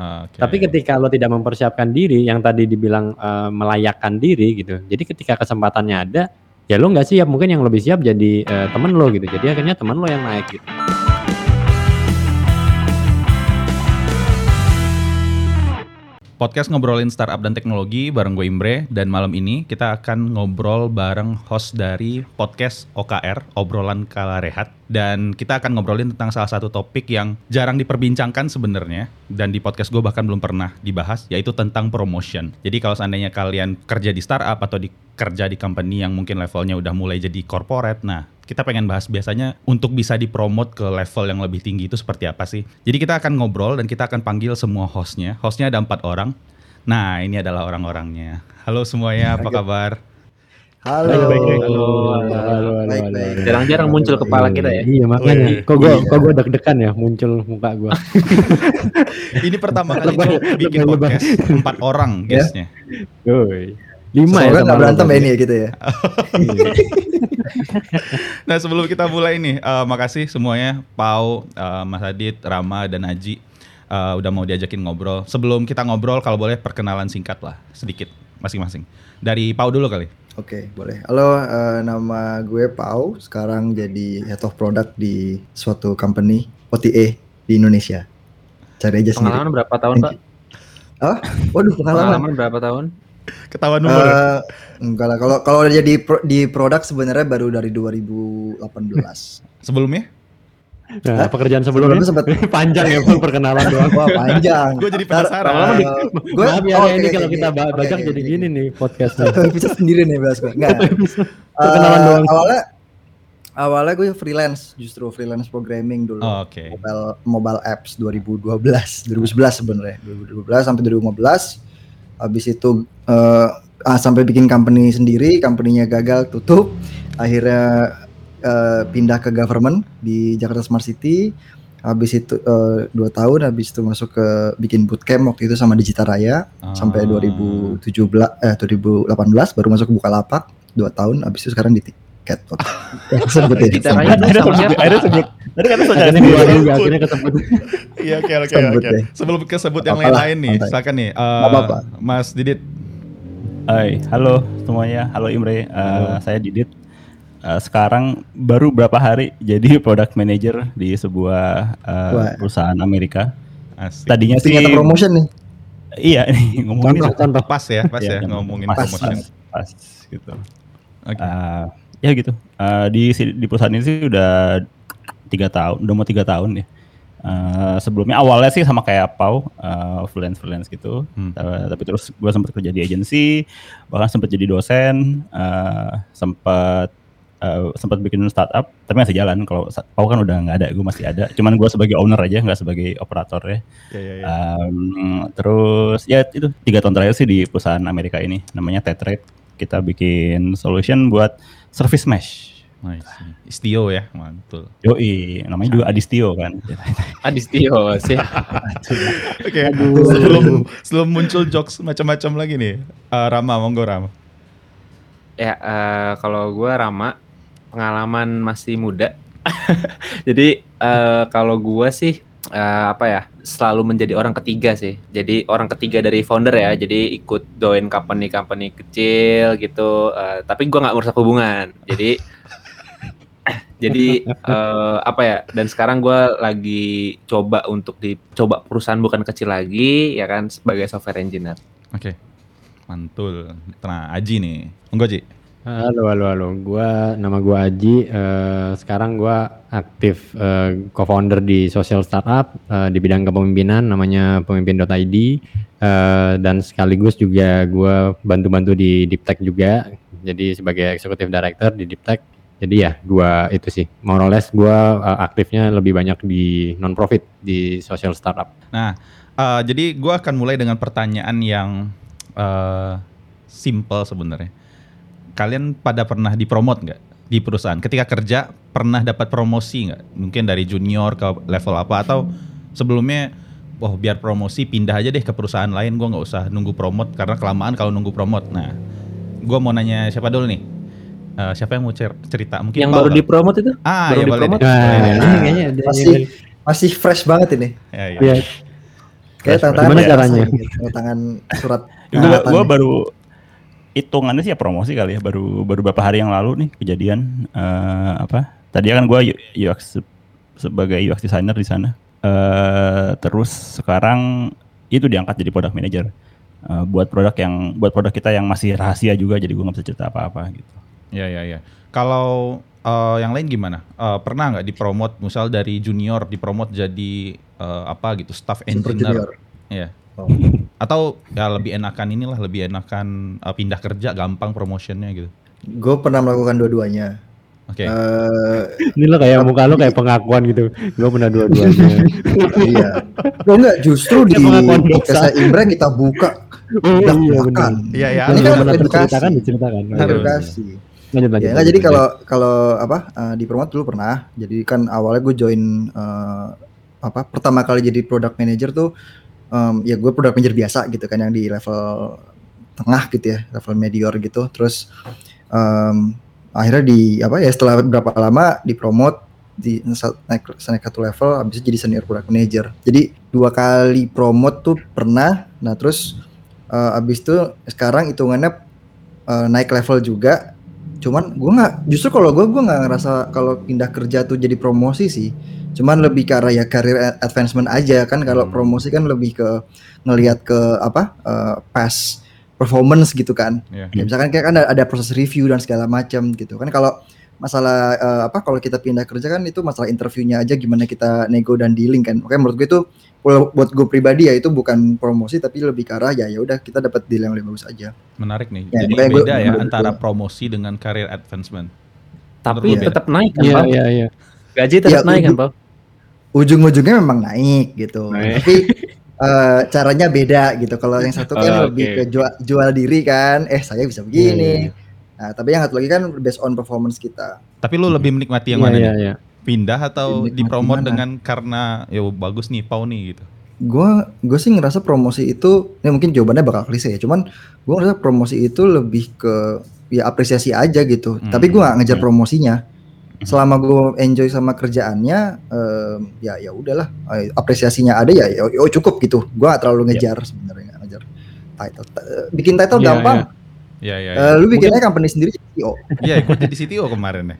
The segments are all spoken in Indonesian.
Oke. Tapi ketika lo tidak mempersiapkan diri, yang tadi dibilang eh, melayakkan diri gitu. Jadi ketika kesempatannya ada, ya lo nggak siap. Mungkin yang lebih siap jadi eh, temen lo gitu. Jadi akhirnya temen lo yang naik gitu. Podcast ngobrolin startup dan teknologi bareng gue Imbre dan malam ini kita akan ngobrol bareng host dari podcast OKR obrolan kala rehat. Dan kita akan ngobrolin tentang salah satu topik yang jarang diperbincangkan sebenarnya. Dan di podcast gue bahkan belum pernah dibahas yaitu tentang promotion. Jadi kalau seandainya kalian kerja di startup atau di kerja di company yang mungkin levelnya udah mulai jadi corporate, nah kita pengen bahas biasanya untuk bisa dipromot ke level yang lebih tinggi itu seperti apa sih. Jadi kita akan ngobrol dan kita akan panggil semua hostnya. Hostnya ada empat orang. Nah ini adalah orang-orangnya. Halo semuanya, apa kabar? Halo. Baik, baik. Halo. Halo, halo, Baik, halo, baik. halo. Jarang-jarang muncul kepala kita ya. Iya makanya. Kok gue kok gue deg-degan ya muncul muka gue. Ini pertama kali Lebay, bikin lebay, podcast empat orang Ya. guestnya. Lima ya Semoga sama nggak berantem ya ini ya gitu ya. Nah sebelum kita mulai nih, eh, makasih semuanya, Pau, eh, Mas Adit, Rama, dan Aji eh, udah mau diajakin ngobrol. Sebelum kita ngobrol, kalau boleh perkenalan singkat lah, sedikit masing-masing. Dari Pau dulu kali. Oke, boleh. Halo, eh, nama gue Pau. Sekarang jadi head of product di suatu company OTA di Indonesia. Cari aja sendiri. Pengalaman berapa tahun, Pak? Ah, waduh pengalaman. Pengalaman berapa tahun? Ketahuan umur. ya? Eh, enggak lah. Kalau kalau udah jadi pro- di produk sebenarnya baru dari 2018. Sebelumnya? Nah, pekerjaan sebelumnya Sebelumnya sempat panjang ya Bang, perkenalan doang. wah panjang. Gue jadi penasaran. eh, gue Maaf ya, oh, ini oke, kalau oke, kita Oke, bajak oke, jadi oke. gini nih podcastnya. Episode sendiri nih bahas gue. Enggak. Perkenalan Eh, doang. Awalnya awalnya gue freelance, justru freelance programming dulu. Oh, Oke. Mobile mobile apps 2012, 2011 sebenarnya. 2012 sampai 2015. Habis itu eh, ah, sampai bikin company sendiri, company-nya gagal tutup. Akhirnya eh, pindah ke government di Jakarta Smart City. Habis itu eh, dua tahun, habis itu masuk ke bikin bootcamp waktu itu sama Digita Raya sampai Ah. 2017 eh 2018 baru masuk ke Bukalapak dua tahun habis itu sekarang di tiket ya, sebut ya. Kita Raya Sebut. Akhirnya sebut. Tadi kan Akhirnya dua juga akhirnya kesebut. Iya, oke, oke, Sebut oke. deh. Sebelum kesebut yang lain-lain nih, santai. silakan nih. eh, apa-apa. Mas Didit. Hai, halo semuanya. Halo Imre. Eh, Halo. saya Didit. Eh, sekarang baru berapa hari jadi product manager di sebuah Wah. perusahaan Amerika. Asik. Tadinya Mesti sih kata promotion nih Iya, nih ngomongin Contoh, contoh. Pas ya, pas Iya, ya kan. ngomongin pas, promotion. pas, pas, gitu. Oke. Eh, ya gitu. Eh, di di perusahaan ini sih udah tiga tahun, udah mau tiga tahun ya. Eh, sebelumnya awalnya sih sama kayak Pau, eh, freelance freelance gitu. Hmm. Eh, tapi terus gue sempat kerja di agensi, bahkan sempat jadi dosen, eh, sempat eh, sempat bikin startup, tapi masih jalan. Kalau Pau kan udah nggak ada, gue masih ada. Cuman gue sebagai owner aja, nggak sebagai operator ya. Iya, iya, iya. Um, terus ya itu tiga tahun terakhir sih di perusahaan Amerika ini namanya Tetrate kita bikin solution buat service mesh. Nice. Istio ya, mantul. Yoi, namanya juga Adistio kan. Adistio sih. Oke, sebelum sebelum muncul jokes macam-macam lagi nih. eh, Rama, monggo Rama. Ya, eh, kalau gue Rama, pengalaman masih muda. Jadi eh, kalau gue sih eh, apa ya, selalu menjadi orang ketiga sih. Jadi orang ketiga dari founder ya. Jadi ikut join company-company kecil gitu. eh, tapi gue nggak merusak hubungan. Jadi jadi eh, apa ya? Dan sekarang gue lagi coba untuk dicoba perusahaan bukan kecil lagi, ya kan sebagai software engineer. Oke. Mantul. Nah, Aji nih. Monggo, Ji. Halo, halo, halo. Gua nama gua Aji. eh, sekarang gua aktif eh, co-founder di social startup eh, di bidang kepemimpinan namanya pemimpin.id eh, dan sekaligus juga gua bantu-bantu di Deep Tech juga. Jadi sebagai executive director di Deep Tech. Jadi ya dua itu sih. More or less gua eh, aktifnya lebih banyak di non profit di social startup. Nah, eh, jadi gua akan mulai dengan pertanyaan yang eh simple sebenarnya. Kalian pada pernah dipromot nggak di perusahaan? Ketika kerja pernah dapat promosi nggak? Mungkin dari junior ke level apa atau sebelumnya, wah biar promosi pindah aja deh ke perusahaan lain. Gua nggak usah nunggu promot karena kelamaan kalau nunggu promot. Nah, gua mau nanya siapa dulu nih? Eh, siapa yang mau cer- cerita? Mungkin Yang Paul baru kali. dipromot itu? Ah, baru ya boleh. dipromot? deh. Nah, ini kayaknya ada- masih masih fresh banget ini Ya, ya. Iya. Kayak Fresh tantangan Gimana biasa caranya? gitu, tanda tangan surat gue gue baru hitungannya sih ya promosi kali ya baru baru beberapa hari yang lalu nih kejadian eh, apa tadi kan gue UX se- sebagai UX designer di sana eh terus sekarang itu diangkat jadi product manager Eh, buat produk yang buat produk kita yang masih rahasia juga jadi gue nggak bisa cerita apa-apa gitu Ya ya ya. Kalau eh, yang lain gimana? Eh, pernah nggak dipromot, misal dari junior dipromot jadi eh, apa gitu, staff engineer? junior. Iya. Oh. Atau ya lebih enakan inilah, lebih enakan eh, pindah kerja, gampang promotionnya gitu. Gue pernah melakukan dua-duanya. Oke. Eh, Ini lo kayak muka lo kayak pengakuan gitu. Gue pernah dua-duanya. iya. Oh enggak, justru di podcast Imran kita buka oh iya benar. makan. Iya ya. Yang Ini kan edukasi. terceritakan diceritakan. Harus. Edukasi. Lanjut lanjut. Ya enggak, jadi kalau kalau apa eh, di promote dulu pernah. Jadi kan awalnya gue join eh, apa pertama kali jadi product manager tuh em, ya gue product manager biasa gitu kan yang di level tengah gitu ya, level medior gitu. Terus em, akhirnya di apa ya setelah berapa lama dipromot di naik naik satu level habis itu jadi senior product manager. Jadi dua kali promote tuh pernah. Nah, terus eh, habis itu sekarang hitungannya eh, naik level juga cuman gue nggak justru kalau gue gue nggak ngerasa kalau pindah kerja tuh jadi promosi sih cuman lebih ke arah ya career advancement aja kan kalau Hmm. promosi kan lebih ke ngelihat ke apa eh, past performance gitu kan Iya. ya, misalkan kayak kan ada, ada proses review dan segala macam gitu kan kalau masalah eh, apa kalau kita pindah kerja kan itu masalah interviewnya aja gimana kita nego dan dealing kan makanya menurut gue itu kalau buat gue pribadi ya itu bukan promosi tapi lebih ke arah ya ya udah kita dapat deal yang lebih bagus aja Menarik nih. Ya, Jadi beda ya menurut antara gua- promosi dengan career advancement. Tapi lu tetap naik kan, Iya Pak? iya iya. Gaji tetap Ya, naik kan, Pak? ujung-ujungnya memang naik gitu. Naik. Tapi eh, caranya beda gitu. Kalau yang satu kan Oh, lebih oke. ke jual, jual diri kan, eh saya bisa begini. Nah, tapi yang satu lagi kan based on performance kita. Tapi lu lebih menikmati yang Iya mana iya nih? iya. Pindah atau dipromot mana? dengan karena ya bagus nih pau nih gitu. Gue gue sih ngerasa promosi itu, ya mungkin jawabannya bakal klise ya. Cuman gue ngerasa promosi itu lebih ke ya apresiasi aja gitu. Hmm. Tapi gue nggak ngejar Hmm. promosinya. Selama gue enjoy sama kerjaannya, ya ya udahlah. Eh, Apresiasinya ada ya, ya oh, cukup gitu. Gue gak terlalu ngejar sebenarnya nggak ngejar title. Ta- Bikin title Iya, gampang. Iya iya. Eh, lu bikin aja company sendiri CEO. Iya, ikut jadi CTO kemarin ya.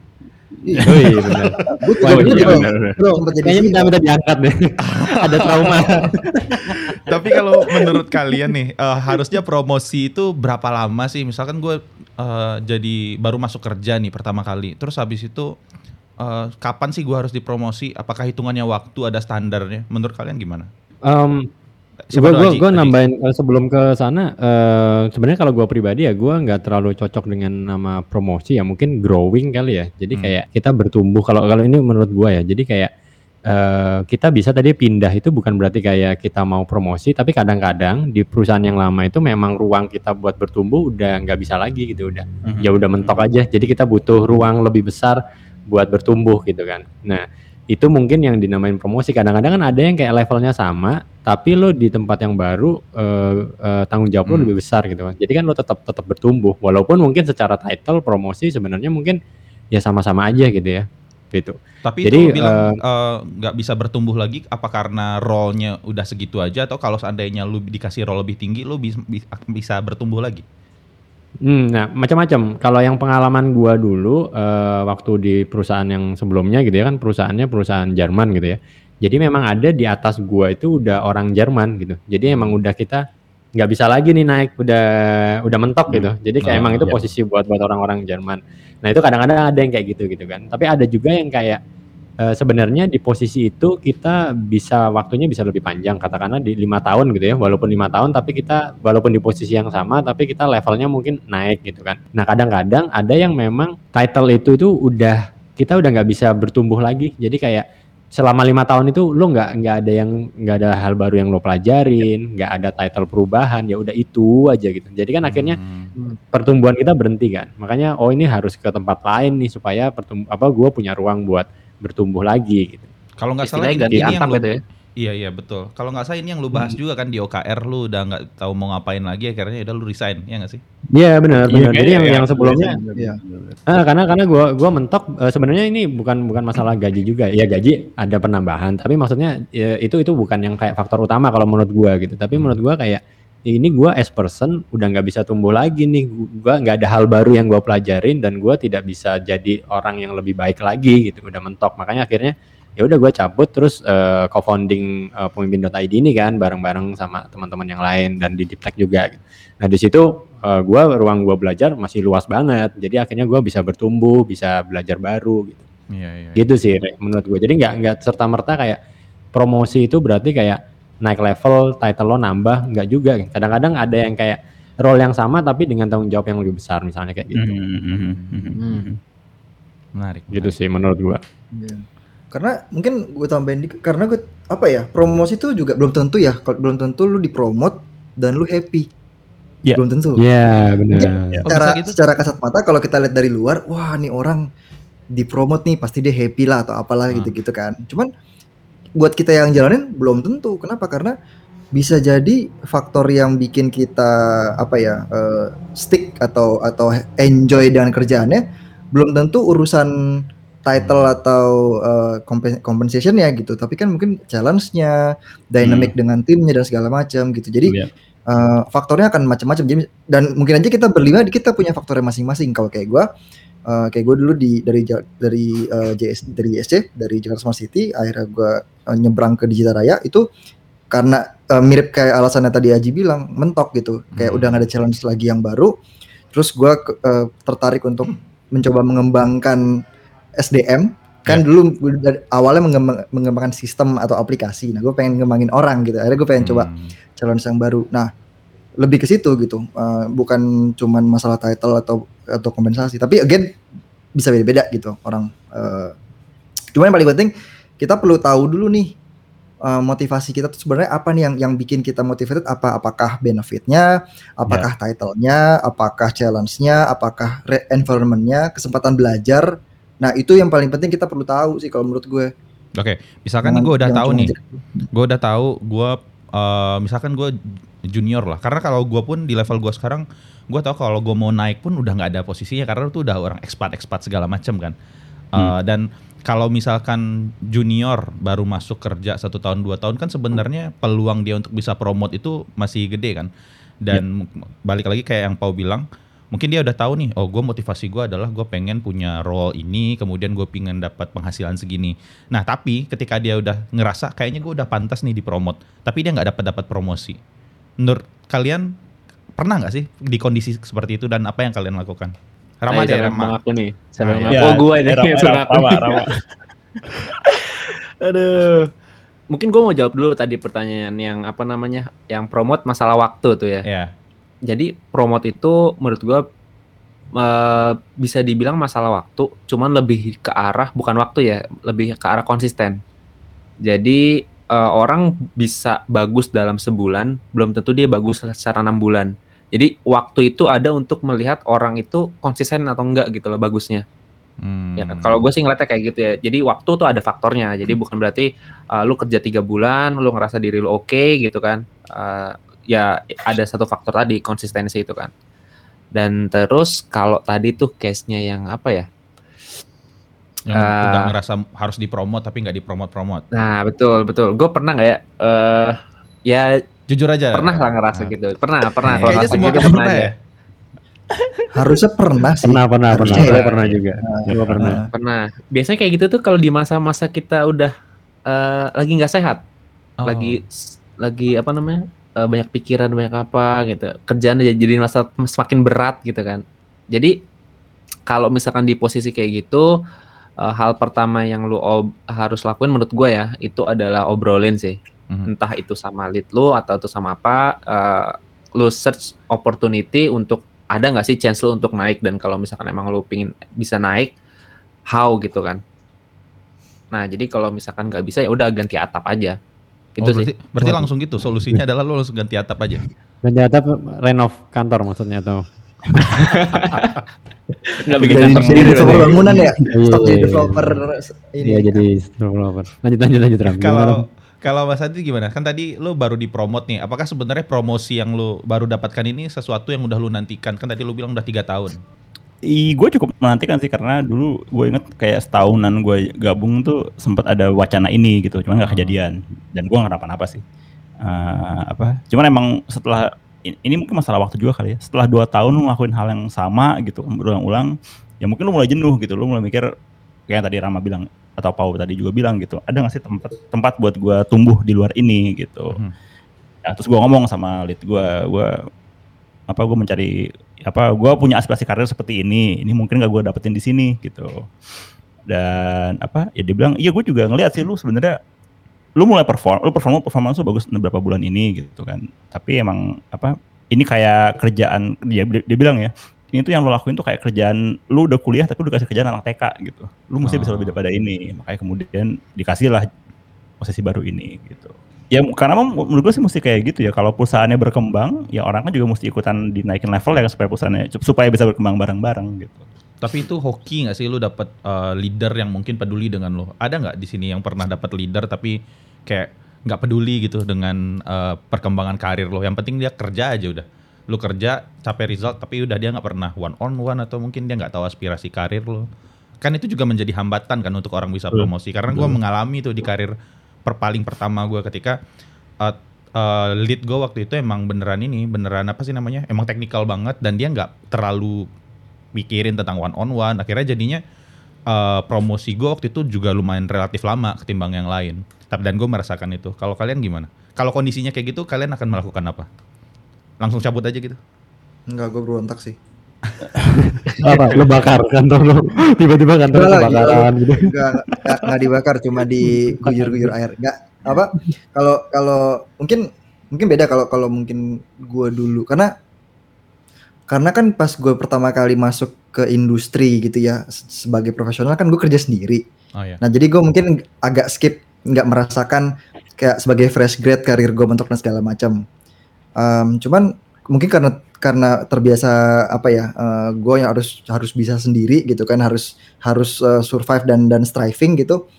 Iya. Oh iya benar. Iya, bro, Kayaknya minta-minta diangkat deh. Ada trauma. Tapi kalau menurut kalian nih, eh, harusnya promosi itu berapa lama sih? Misalkan gue eh, jadi baru masuk kerja nih pertama kali, terus habis itu eh, kapan sih gue harus dipromosi? Apakah hitungannya waktu ada standarnya? Menurut kalian gimana? Um, Siapa gue gue nambahin eh, sebelum ke sana eh sebenarnya kalau gue pribadi ya gue nggak terlalu cocok dengan nama promosi ya mungkin growing kali ya jadi Hmm. kayak kita bertumbuh kalau kalau ini menurut gue ya jadi kayak eh kita bisa tadi pindah itu bukan berarti kayak kita mau promosi tapi kadang-kadang di perusahaan yang lama itu memang ruang kita buat bertumbuh udah nggak bisa lagi gitu udah Mhm. ya udah mentok aja. Jadi kita butuh ruang lebih besar buat bertumbuh gitu kan. Nah itu mungkin yang dinamain promosi. Kadang-kadang kan ada yang kayak levelnya sama tapi lo di tempat yang baru eh, eh, tanggung jawab lo Hmm. lebih besar gitu kan. Jadi kan lo tetap tetap bertumbuh walaupun mungkin secara title promosi sebenarnya mungkin ya sama-sama aja gitu ya gitu Tapi Jadi, itu bilang eh, nggak bisa bertumbuh lagi, apa karena role-nya udah segitu aja, atau kalau seandainya lu dikasih role lebih tinggi, lu bis- bis- bisa bertumbuh lagi? Hmm, nah macam-macam. Kalau yang pengalaman gua dulu eh, waktu di perusahaan yang sebelumnya gitu ya kan perusahaannya perusahaan Jerman gitu ya. Jadi memang ada di atas gua itu udah orang Jerman gitu. Jadi emang udah kita nggak bisa lagi nih naik udah udah mentok gitu. Jadi kayak Oh, emang itu iya. posisi buat buat orang-orang Jerman. Nah itu kadang-kadang ada yang kayak gitu gitu kan. Tapi ada juga yang kayak eh, sebenarnya di posisi itu kita bisa waktunya bisa lebih panjang katakanlah di lima tahun gitu ya walaupun lima tahun tapi kita walaupun di posisi yang sama tapi kita levelnya mungkin naik gitu kan nah kadang-kadang ada yang memang title itu itu udah kita udah nggak bisa bertumbuh lagi jadi kayak selama lima tahun itu lo nggak nggak ada yang nggak ada hal baru yang lo pelajarin nggak ada title perubahan ya udah itu aja gitu jadi kan akhirnya Hmm. Pertumbuhan kita berhenti kan makanya oh ini harus ke tempat lain nih supaya pertum apa gue punya ruang buat bertumbuh lagi gitu Kalau nggak salah ini yang lu, gitu ya. Iya iya betul. Kalau nggak salah ini yang lu bahas juga kan di OKR lu udah nggak tahu mau ngapain lagi akhirnya udah lu resign ya nggak sih? Iya benar benar. Iya, Jadi yang iya, yang sebelumnya Iya. Ah, karena karena gua gua mentok eh, sebenarnya ini bukan bukan masalah gaji juga. Ya gaji ada penambahan, tapi maksudnya ya, itu itu bukan yang kayak faktor utama kalau menurut gua gitu. Tapi menurut gua kayak ini gua as person udah nggak bisa tumbuh lagi nih. Gua nggak ada hal baru yang gua pelajarin dan gua tidak bisa jadi orang yang lebih baik lagi gitu. Udah mentok. Makanya akhirnya ya udah gua cabut terus eh, co-founding eh, pemimpin.id ini kan bareng-bareng sama teman-teman yang lain dan di Deep Tech juga gitu. Nah di situ eh, gua ruang gua belajar masih luas banget. Jadi akhirnya gua bisa bertumbuh, bisa belajar baru gitu. Iya iya. Gitu sih menurut gue. Jadi nggak nggak serta merta kayak promosi itu berarti kayak naik level, title lo nambah, nggak juga. Kadang-kadang ada yang kayak role yang sama tapi dengan tanggung jawab yang lebih besar misalnya kayak gitu. Mhm. Hmm. Menarik. Gitu sih menurut gua. Iya. Karena mungkin gue tambahin dikit karena gue apa ya promosi itu juga belum tentu ya kalau belum tentu lu dipromot dan lu happy Iya. belum tentu Iya benar. Oh, secara gitu? secara kasat mata kalau kita lihat dari luar wah nih orang dipromot nih pasti dia happy lah atau apalah Hmm. gitu gitu kan cuman buat kita yang jalanin belum tentu. Kenapa? Karena bisa jadi faktor yang bikin kita apa ya eh, stick atau atau enjoy dengan kerjaannya belum tentu urusan title atau uh, compen- compensation ya gitu. Tapi kan mungkin challenge-nya dynamic dengan timnya dan segala macam gitu. Jadi Iya. uh, faktornya akan macam-macam. Jadi dan mungkin aja kita berlima kita punya faktornya masing-masing. Kalau kayak gua uh, kayak gue dulu di dari dari uh, JS dari JSC dari Jakarta Smart City akhirnya gua uh, nyebrang ke Digital Raya itu karena uh, mirip kayak alasannya tadi Aji bilang mentok gitu kayak Hmm. udah nggak ada challenge lagi yang baru terus gua ke- uh, tertarik untuk mencoba mengembangkan SDM kan dulu gua dari- awalnya mengembang- mengembangkan sistem atau aplikasi nah gue pengen ngembangin orang gitu akhirnya gue pengen coba Hmm. challenge yang baru. Nah, lebih ke situ gitu. Uh, bukan cuman masalah title atau atau kompensasi, tapi again bisa beda-beda gitu orang. Uh, cuman yang paling penting kita perlu tahu dulu nih uh, motivasi kita tuh sebenarnya apa nih yang yang bikin kita motivated? Apa apakah benefitnya, apakah title-nya, apakah challenge-nya, apakah environment-nya, kesempatan belajar. Nah, itu yang paling penting kita perlu tahu sih kalau menurut gue. Oke, misalkan nih Jangan- gue udah tahu nih, jadi- gue udah tahu gue eh, misalkan gue junior lah. Karena kalau gue pun di level gue sekarang gue tahu kalau gue mau naik pun udah nggak ada posisinya karena itu udah orang expat expat segala macam kan? Eh, dan kalau misalkan junior baru masuk kerja satu tahun dua tahun kan sebenarnya peluang dia untuk bisa promote itu masih gede kan? Dan balik lagi kayak yang Pau bilang mungkin dia udah tahu nih oh gue motivasi gue adalah gue pengen punya role ini kemudian gue pengen dapat penghasilan segini. Nah tapi ketika dia udah ngerasa kayaknya gue udah pantas nih dipromot tapi dia nggak dapat dapat promosi. Menurut kalian pernah nggak sih di kondisi seperti itu dan apa yang kalian lakukan Rama Ayo, deh siapa yang Rama mengaku nih? Ah, yang iya. mengaku? Oh, gue nih Rama, yang Rama, mengaku. Rama, Rama. Aduh. Mungkin gue mau jawab dulu tadi pertanyaan yang apa namanya, yang promote masalah waktu tuh ya. ya Jadi promote itu menurut gua eh, bisa dibilang masalah waktu, cuman lebih ke arah bukan waktu ya, lebih ke arah konsisten. Jadi eh, orang bisa bagus dalam sebulan, belum tentu dia bagus secara enam bulan. Jadi waktu itu ada untuk melihat orang itu konsisten atau enggak gitu loh bagusnya. Hmm. Ya? Kalau gue sih ngeliatnya kayak gitu ya. Jadi waktu tuh ada faktornya. Jadi bukan berarti uh, lu kerja tiga bulan, lu ngerasa diri lu oke gitu kan. Uh, ya ada satu faktor tadi konsistensi itu kan. Dan terus kalau tadi tuh case-nya yang apa ya? Yang Ah. udah ngerasa harus dipromot tapi nggak dipromot-promot Nah betul betul. Gue pernah nggak ya? eh ya jujur aja pernah lah ngerasa gitu. Pernah pernah. Kalau kayaknya ngerasa semua gitu pernah aja. ya Harusnya pernah sih. Pernah pernah pernah. Harusnya Gue ya. pernah juga. Gue pernah. Pernah. Biasanya kayak gitu tuh kalau di masa-masa kita udah eh, lagi nggak sehat. Oh. lagi lagi apa namanya eh, banyak pikiran banyak apa gitu kerjaan jadi masa semakin berat gitu kan jadi kalau misalkan di posisi kayak gitu eh, hal pertama yang lu ob- harus lakuin menurut gue ya itu adalah obrolin sih. Mhm. entah itu sama lead lu atau itu sama apa eh, lu search opportunity untuk ada nggak sih chance lu untuk naik? Dan kalau misalkan emang lu pingin bisa naik how gitu kan. Nah jadi kalau misalkan nggak bisa ya udah ganti atap aja. Oh, itu sih. berarti, berarti langsung gitu solusinya adalah lo langsung ganti atap aja? Dan ternyata renov kantor maksudnya atau nggak bikin Jadi, kantor jadi sendiri developer bangunan ya. Iya, Stok jadi iya, developer ini. Iya jadi developer. Lanjut lanjut lanjut Ram. Kalau Kalau Mas Adi gimana? Kan tadi lu baru dipromot nih. Apakah sebenarnya promosi yang lu baru dapatkan ini sesuatu yang udah lu nantikan? Kan tadi lu bilang udah tiga tahun. I, gue cukup menantikan sih karena dulu gue inget kayak setahunan gue gabung tuh sempat ada wacana ini gitu, cuman nggak kejadian dan gue nggak apa-apa sih. Uh, apa? Cuman emang setelah ini mungkin masalah waktu juga kali ya. Setelah dua tahun lu ngelakuin hal yang sama gitu, berulang-ulang, ya mungkin lu mulai jenuh gitu, lu mulai mikir kayak tadi Rama bilang atau Pau tadi juga bilang gitu, ada nggak sih tempat tempat buat gue tumbuh di luar ini gitu. Hmm. Nah, terus gue ngomong sama lead gue, gue apa gue mencari apa gue punya aspirasi karir seperti ini ini mungkin gak gue dapetin di sini gitu dan apa ya dia bilang iya gue juga ngeliat sih lu sebenarnya lu mulai perform lu perform performance lu bagus beberapa bulan ini gitu kan tapi emang apa ini kayak kerjaan dia dia bilang ya ini tuh yang lo lakuin tuh kayak kerjaan lu udah kuliah tapi udah kasih kerjaan anak TK gitu lu mesti oh. bisa lebih daripada ini makanya kemudian dikasih lah posisi baru ini gitu Ya karena menurut gue sih mesti kayak gitu ya. Kalau perusahaannya berkembang, ya orang kan juga mesti ikutan dinaikin level ya supaya perusahaannya supaya bisa berkembang bareng-bareng gitu. Tapi itu hoki nggak sih lu dapat uh, leader yang mungkin peduli dengan lo? Ada nggak di sini yang pernah dapat leader tapi kayak nggak peduli gitu dengan uh, perkembangan karir lo? Yang penting dia kerja aja udah. Lu kerja capek result tapi udah dia nggak pernah one on one atau mungkin dia nggak tahu aspirasi karir lo. Kan itu juga menjadi hambatan kan untuk orang bisa promosi. Karena gue mengalami tuh di karir per paling pertama gue ketika uh, uh, lead gue waktu itu emang beneran ini beneran apa sih namanya emang teknikal banget dan dia nggak terlalu mikirin tentang one on one. Akhirnya jadinya uh, promosi gue waktu itu juga lumayan relatif lama ketimbang yang lain. Tapi dan gue merasakan itu. Kalau kalian gimana? Kalau kondisinya kayak gitu kalian akan melakukan apa? Langsung cabut aja gitu? Enggak, gue berontak sih. apa? Lo bakar kantor lo tiba-tiba kantor kebakaran gitu. enggak, enggak, enggak dibakar cuma diguyur-guyur air. Enggak apa? Kalau kalau mungkin mungkin beda kalau kalau mungkin gue dulu. Karena karena kan pas gue pertama kali masuk ke industri gitu ya sebagai profesional kan gue kerja sendiri. Oh, iya. nah jadi gue mungkin agak skip nggak merasakan kayak sebagai fresh grade karir gue dan segala macam. Um, cuman mungkin karena karena terbiasa apa ya uh, eh, gue yang harus harus bisa sendiri gitu kan harus harus uh, survive dan dan striving gitu.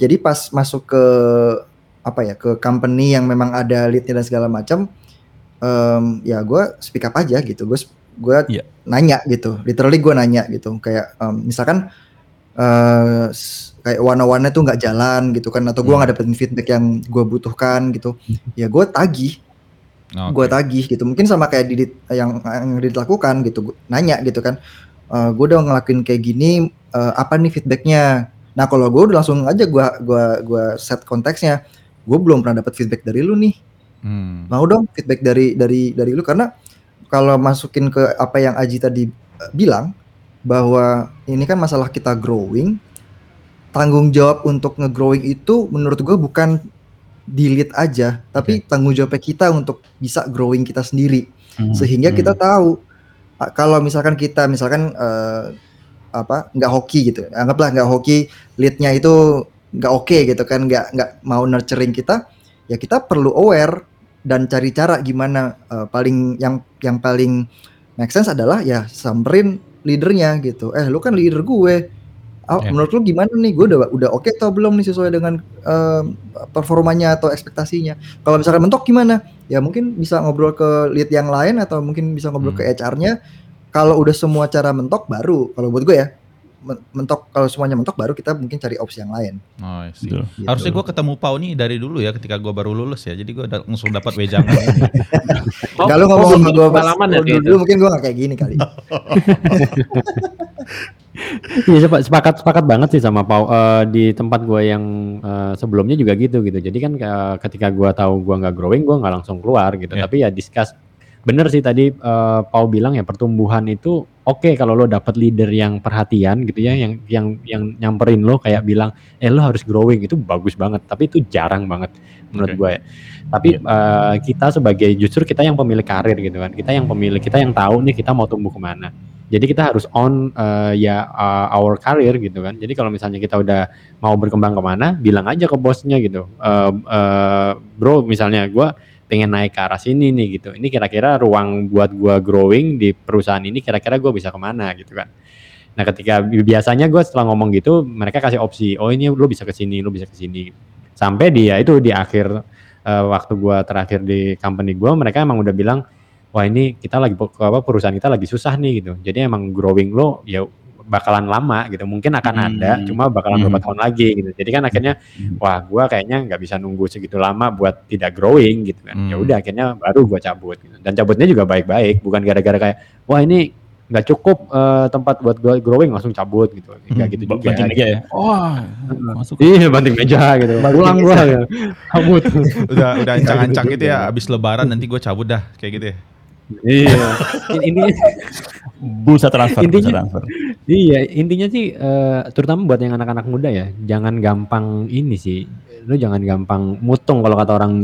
Jadi pas masuk ke apa ya ke company yang memang ada leadnya dan segala macam um, ya gue speak up aja gitu gue gue yeah. nanya gitu literally gue nanya gitu kayak um, misalkan uh, kayak warna-warna tuh nggak jalan gitu kan atau gue hmm. nggak dapetin feedback yang gue butuhkan gitu hmm. ya gue tagih okay. gue tagih gitu mungkin sama kayak Didit yang yang Didit lakukan gitu nanya gitu kan uh, eh, gue udah ngelakuin kayak gini uh, apa nih feedbacknya nah kalau gue udah langsung aja gue gua gua set konteksnya gue belum pernah dapat feedback dari lu nih hmm. mau dong feedback dari dari dari lu karena kalau masukin ke apa yang Aji tadi uh, bilang bahwa ini kan masalah kita growing tanggung jawab untuk nge-growing itu menurut gue bukan delete aja, tapi okay. tanggung jawab kita untuk bisa growing kita sendiri. Hmm. Sehingga hmm. kita tahu kalau misalkan kita misalkan uh, apa nggak hoki gitu, anggaplah nggak hoki, leadnya itu nggak oke okay gitu kan, nggak nggak mau nurturing kita, ya kita perlu aware dan cari cara gimana uh, paling yang yang paling make sense adalah ya samperin leadernya gitu. Eh lu kan leader gue, Oh, yeah. menurut lu gimana nih? Gue udah udah oke okay atau belum nih sesuai dengan uh, performanya atau ekspektasinya? Kalau misalkan mentok gimana? Ya mungkin bisa ngobrol ke lead yang lain atau mungkin bisa ngobrol hmm. ke HR-nya. Kalau udah semua cara mentok baru kalau buat gue ya mentok kalau semuanya mentok baru kita mungkin cari opsi yang lain. Oh, gitu. Harusnya gue ketemu Pau nih dari dulu ya ketika gue baru lulus ya. Jadi gue langsung dapat wejangan. Kalau ngomong sama gue pengalaman ya dulu, dulu mungkin gue gak kayak gini kali. Iya sepakat sepakat banget sih sama Pau uh, di tempat gue yang uh, sebelumnya juga gitu gitu. Jadi kan uh, ketika gue tahu gue nggak growing, gue nggak langsung keluar gitu. Yeah. Tapi ya discuss bener sih tadi uh, Pau bilang ya pertumbuhan itu oke okay kalau lo dapet leader yang perhatian gitu ya, yang yang yang nyamperin lo kayak bilang, eh lo harus growing itu bagus banget. Tapi itu jarang banget menurut okay. gue. Ya. Tapi yeah. Iya. uh, kita sebagai justru kita yang pemilik karir gitu kan, kita yang pemilik, kita yang tahu nih kita mau tumbuh ke mana. Jadi kita harus on uh, ya uh, our career gitu kan. Jadi kalau misalnya kita udah mau berkembang ke mana, bilang aja ke bosnya gitu. Uh, uh, bro, misalnya gue pengen naik ke arah sini nih gitu. Ini kira-kira ruang buat gue growing di perusahaan ini kira-kira gue bisa ke mana gitu kan. Nah ketika biasanya gue setelah ngomong gitu, mereka kasih opsi. Oh ini lo bisa ke sini, lo bisa ke sini. sampai dia itu di akhir eh, waktu gua terakhir di company gua mereka emang udah bilang wah ini kita lagi apa perusahaan kita lagi susah nih gitu jadi emang growing lo ya bakalan lama gitu mungkin akan Hmm. ada cuma bakalan Hmm. beberapa tahun lagi gitu jadi kan akhirnya Hmm. wah gua kayaknya nggak bisa nunggu segitu lama buat tidak growing gitu kan ya Hmm. udah akhirnya baru gua cabut gitu. dan cabutnya juga baik-baik bukan gara-gara kayak wah ini nggak cukup eh, tempat buat gua growing langsung cabut gitu nggak Hmm, gitu juga banting gitu. meja ya. Wah, masuk. iya banting meja gitu pulang gua ya. cabut Udah udah ancang-ancang gitu ya abis lebaran nanti gue cabut dah kayak gitu ya. Iya intinya Bursa transfer, bursa Intinya- transfer. Iya, intinya sih eh, terutama buat yang anak-anak muda ya, jangan gampang ini sih. Lu jangan gampang mutung kalau kata orang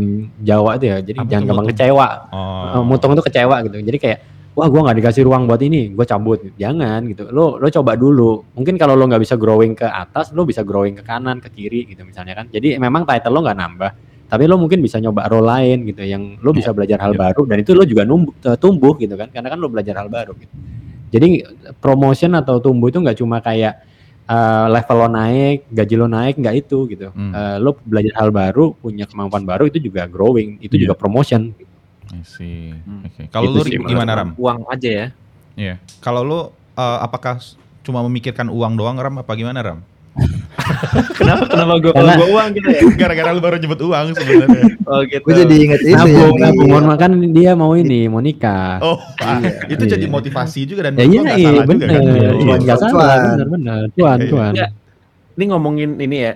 Jawa itu ya. Jadi Apa jangan gampang mutung? kecewa. Oh. Eh, mutung itu kecewa gitu. Jadi kayak wah gua nggak dikasih ruang buat ini, gue cabut. Jangan gitu. Lo lo coba dulu. Mungkin kalau lo nggak bisa growing ke atas, lo bisa growing ke kanan, ke kiri gitu misalnya kan. Jadi memang title lo nggak nambah, tapi lo mungkin bisa nyoba role lain gitu yang lo bisa belajar hal Iya. baru dan itu lo juga numbuh, eh, tumbuh gitu kan karena kan lo belajar hal baru gitu. Jadi promotion atau tumbuh itu nggak cuma kayak eh, level lo naik, gaji lo naik, nggak itu gitu. Hmm. Eh, lo belajar hal baru, punya kemampuan baru itu juga growing, itu Iya. juga promotion. I see. Hmm. Oke. Kalau sih gimana Ram? Uang aja ya. Iya. Kalau lu eh, apakah cuma memikirkan uang doang Ram apa gimana Ram? Kenapa kenapa gue kalau gue uang gitu ya? Gara-gara lu baru nyebut uang sebenarnya. Oh gitu. Gue jadi inget itu Nabung, di- nabung, mohon makan dia mau ini, mau nikah. Oh, ah, itu Iya. jadi motivasi juga dan ya menurut iya, iya salah juga bener, kan. iya, nggak salah, bener, bener, tuan, Iya, tuan. iya. Ini ngomongin ini ya,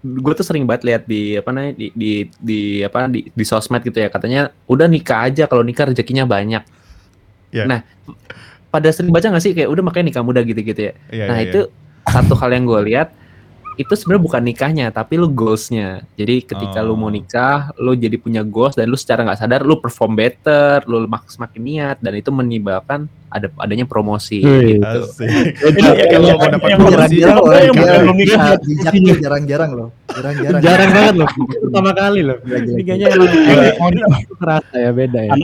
gue tuh sering banget lihat di apa namanya di di di apa di, di sosmed gitu ya katanya udah nikah aja kalau nikah rezekinya banyak. Iya. Nah, pada sering baca nggak sih kayak udah makanya nikah muda gitu-gitu ya. Iya, nah iya, itu satu hal yang gue lihat itu sebenarnya bukan nikahnya tapi lu goalsnya. Jadi ketika lu Oh. mau nikah, lu jadi punya goals dan lu secara nggak sadar lu perform better, lu mak- semakin niat dan itu menyebabkan ada adanya promosi Wih. gitu. Iya, yang- kalau mau dapat yang- promosi, jarang-jarang loh jarang-jarang Jarang banget loh, pertama kali loh. Itu kerasa ya beda ya.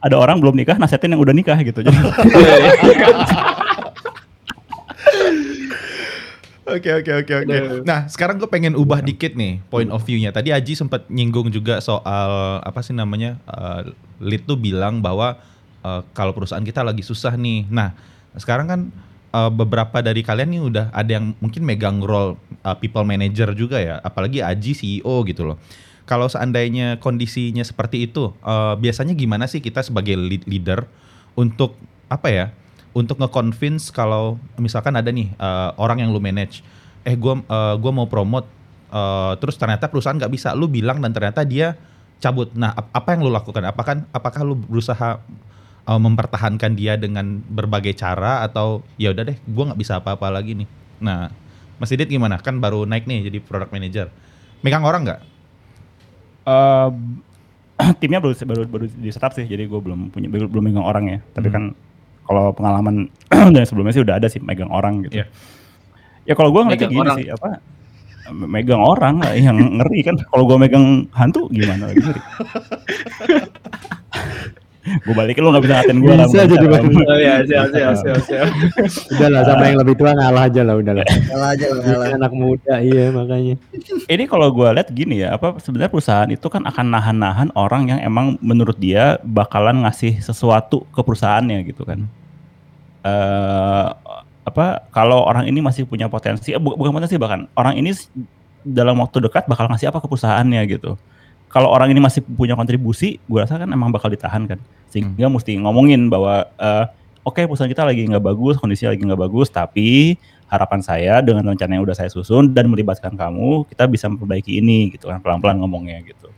Ada orang belum nikah, nasihatin yang udah nikah gitu. Jadi Oke oke oke oke. Nah sekarang gue pengen ubah dikit nih point of view-nya. Tadi Aji sempat nyinggung juga soal apa sih namanya uh, lead tuh bilang bahwa uh, kalau perusahaan kita lagi susah nih. Nah sekarang kan uh, beberapa dari kalian nih udah ada yang mungkin megang role uh, people manager juga ya. Apalagi Aji CEO gitu loh. Kalau seandainya kondisinya seperti itu, uh, biasanya gimana sih kita sebagai lead leader untuk apa ya? Untuk nge-convince kalau misalkan ada nih uh, orang yang lu manage, eh gua uh, gua mau promote, uh, terus ternyata perusahaan nggak bisa, lu bilang dan ternyata dia cabut. Nah, ap- apa yang lu lakukan? Apakah apakah lu berusaha uh, mempertahankan dia dengan berbagai cara atau ya udah deh, gua nggak bisa apa-apa lagi nih. Nah, Mas Didit gimana? Kan baru naik nih jadi product manager. Megang orang nggak? eh, timnya baru baru baru di setup sih, jadi gue belum punya belum megang orang ya. Tapi Hmm. kan kalau pengalaman dari sebelumnya sih udah ada sih megang orang gitu. Iya. Ya kalau gue ngeliatnya gini orang. sih apa megang orang lah yang ngeri kan kalau gue megang hantu gimana lagi ngeri gue balikin lu gak bisa ngatain gue Bisa jadi bang. Oh iya, siap siap siap siap. Udah lah sama yang lebih tua ngalah aja lah udah lah. Kalah aja lah. Ini anak muda iya makanya. ini kalau gue lihat gini ya apa sebenarnya perusahaan itu kan akan nahan-nahan orang yang emang menurut dia bakalan ngasih sesuatu ke perusahaannya gitu kan eh apa kalau orang ini masih punya potensi eh, bu- bukan potensi bahkan orang ini dalam waktu dekat bakal ngasih apa ke perusahaannya gitu kalau orang ini masih punya kontribusi gue rasa kan emang bakal ditahan kan. Sehingga mesti ngomongin bahwa eh, oke perusahaan kita lagi nggak bagus kondisinya lagi nggak bagus tapi harapan saya dengan rencana yang udah saya susun dan melibatkan kamu kita bisa memperbaiki ini gitu kan pelan-pelan ngomongnya gitu.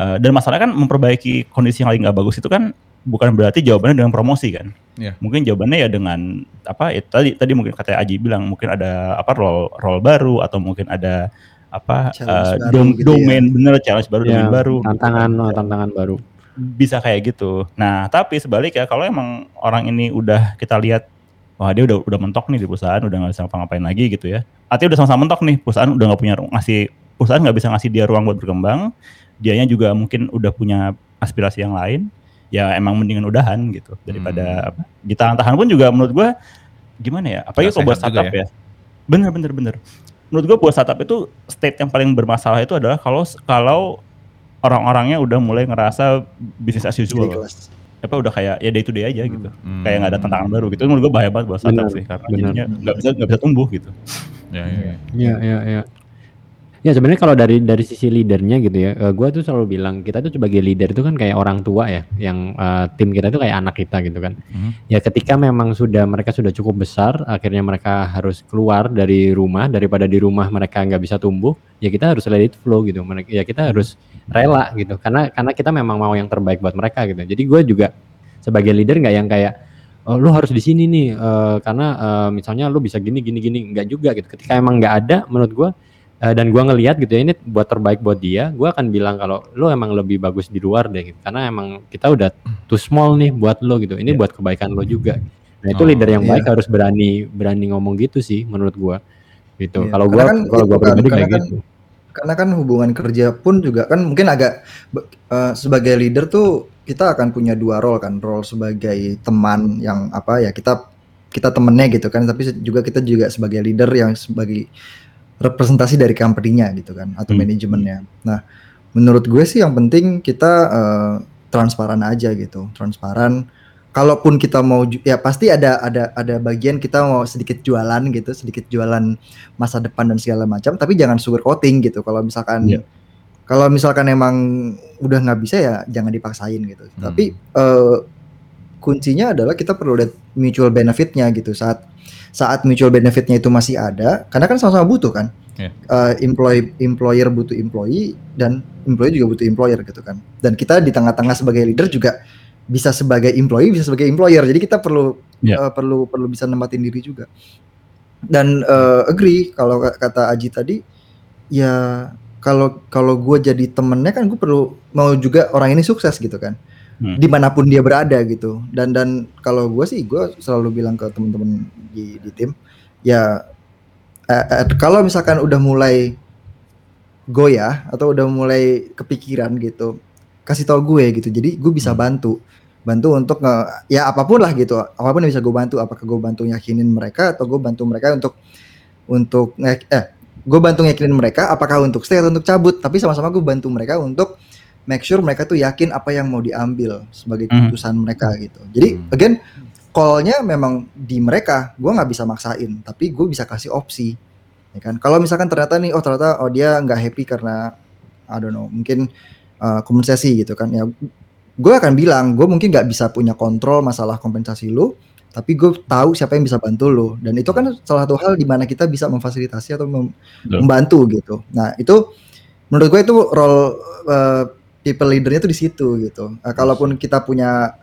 Eh, dan masalahnya kan memperbaiki kondisi yang lagi nggak bagus itu kan bukan berarti jawabannya dengan promosi kan. Iya. mungkin jawabannya ya dengan apa ya tadi tadi mungkin kata Aji bilang mungkin ada apa role role baru atau mungkin ada apa Challenge baru dom- gitu ya. domain bener challenge baru Ya, domain baru tantangan oh, tantangan baru. bisa kayak gitu. Nah, tapi sebaliknya kalau emang orang ini udah kita lihat wah dia udah udah mentok nih di perusahaan, udah nggak bisa ngapa-ngapain lagi gitu ya. Artinya udah sama-sama mentok nih, perusahaan udah nggak punya ngasih perusahaan nggak bisa ngasih dia ruang buat berkembang. Dianya juga mungkin udah punya aspirasi yang lain. Ya emang mendingan udahan gitu daripada apa. Ditahan-tahan pun juga menurut gua gimana ya? Apalagi kalau buat startup ya. Bener bener bener. Menurut gue buat startup itu state yang paling bermasalah itu adalah kalau kalau orang-orangnya udah mulai ngerasa bisnis as usual. Apa udah kayak ya day to day aja gitu. Hmm. Kayak nggak ada tantangan baru gitu. Menurut gue bahaya banget buat startup Benar, sih karena benar. jadinya nggak bisa nggak bisa tumbuh gitu. Ya, ya, ya. Iya, iya, iya. Ya sebenarnya kalau dari dari sisi leadernya gitu ya, eh, gua tuh selalu bilang kita tuh sebagai leader itu kan kayak orang tua ya, yang eh, tim kita tuh kayak anak kita gitu kan. Mhm. Ya ketika memang sudah mereka sudah cukup besar, akhirnya mereka harus keluar dari rumah daripada di rumah mereka nggak bisa tumbuh, ya kita harus let it flow gitu. Mereka ya kita harus rela gitu, karena karena kita memang mau yang terbaik buat mereka gitu. Jadi gue juga sebagai leader nggak yang kayak oh, lu harus di sini nih eh, karena eh, misalnya lu bisa gini gini gini nggak juga gitu. Ketika emang nggak ada, menurut gua eh, dan gua ngelihat gitu ya ini buat terbaik buat dia, gua akan bilang kalau lu emang lebih bagus di luar deh gitu. Karena emang kita udah too small nih buat lo gitu. Ini Iya. buat kebaikan lo juga. Nah, itu Oh, leader yang iya. baik harus berani berani ngomong gitu sih menurut gua. Gitu. Iya, Kalau gua kan kalau gua itu kan, pribadi kayak kan gitu. karena kan hubungan kerja pun juga kan mungkin agak eh, sebagai leader tuh kita akan punya dua role kan role sebagai teman yang apa ya kita kita temennya gitu kan tapi juga kita juga sebagai leader yang sebagai representasi dari company-nya gitu kan atau Hmm. manajemennya nah menurut gue sih yang penting kita eh, transparan aja gitu transparan kalaupun kita mau ya pasti ada ada ada bagian kita mau sedikit jualan gitu sedikit jualan masa depan dan segala macam tapi jangan sugar coating gitu kalau misalkan Iya. kalau misalkan emang udah nggak bisa ya jangan dipaksain gitu Hmm. tapi eh, kuncinya adalah kita perlu lihat mutual benefitnya gitu. Saat saat mutual benefitnya itu masih ada karena kan sama-sama butuh kan. Iya. Eh, employee employer butuh employee dan employee juga butuh employer gitu kan. Dan kita di tengah-tengah sebagai leader juga bisa sebagai employee bisa sebagai employer. Jadi kita perlu Iya. eh, perlu perlu bisa nempatin diri juga. Dan eh, agree kalau kata Aji tadi ya kalau kalau gue jadi temennya kan gue perlu mau juga orang ini sukses gitu kan Hmm. di mana pun dia berada gitu dan dan kalau gue sih gue selalu bilang ke temen-temen di, di tim ya eh, eh, kalau misalkan udah mulai goyah atau udah mulai kepikiran gitu kasih tau gue gitu jadi gue bisa Hmm. bantu bantu untuk nge, ya apa pun lah gitu apa pun yang bisa gue bantu apakah gue bantu yakinin mereka atau gue bantu mereka untuk untuk eh gue bantu yakinin mereka apakah untuk stay atau untuk cabut tapi sama-sama gue bantu mereka untuk make sure mereka tuh yakin apa yang mau diambil sebagai Hmm. keputusan mereka gitu. Jadi Hmm. again call-nya memang di mereka gue nggak bisa maksain tapi gue bisa kasih opsi ya kan? Kalau misalkan ternyata nih oh ternyata oh dia nggak happy karena I don't know mungkin uh, kompensasi gitu kan ya gue akan bilang gue mungkin nggak bisa punya kontrol masalah kompensasi lu tapi gue tahu siapa yang bisa bantu lu. Dan itu kan salah satu hal di mana kita bisa memfasilitasi atau mem- membantu gitu. Nah itu menurut gue itu role uh, people leadernya tuh di situ gitu Uh, kalaupun kita punya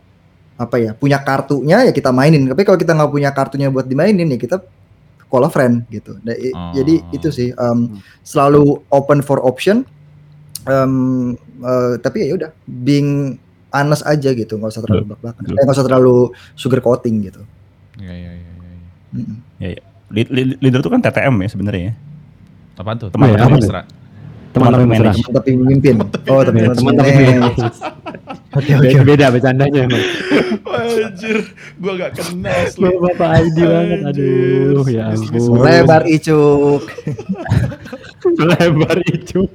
apa ya punya kartunya ya kita mainin tapi kalau kita nggak punya kartunya buat dimainin ya kita call a friend gitu i- Oh. jadi itu sih um, selalu open for option um, uh, tapi ya udah being honest aja gitu nggak usah terlalu belak Betul. nggak usah terlalu sugar coating gitu Ya, ya, ya, ya, ya. Mm-mm. Lead- lead- Leader itu kan TTM ya sebenarnya ya. Apaan tuh? Teman- mesra. Teman-teman Teman- mesra. Teman tapi memimpin oh tapi teman teman-teman tapi oke oke Beda, bercandanya emang. Anjir, gua gak kenal asli. Bapak ID banget, aduh ya ampun. lebar icuk lebar itu.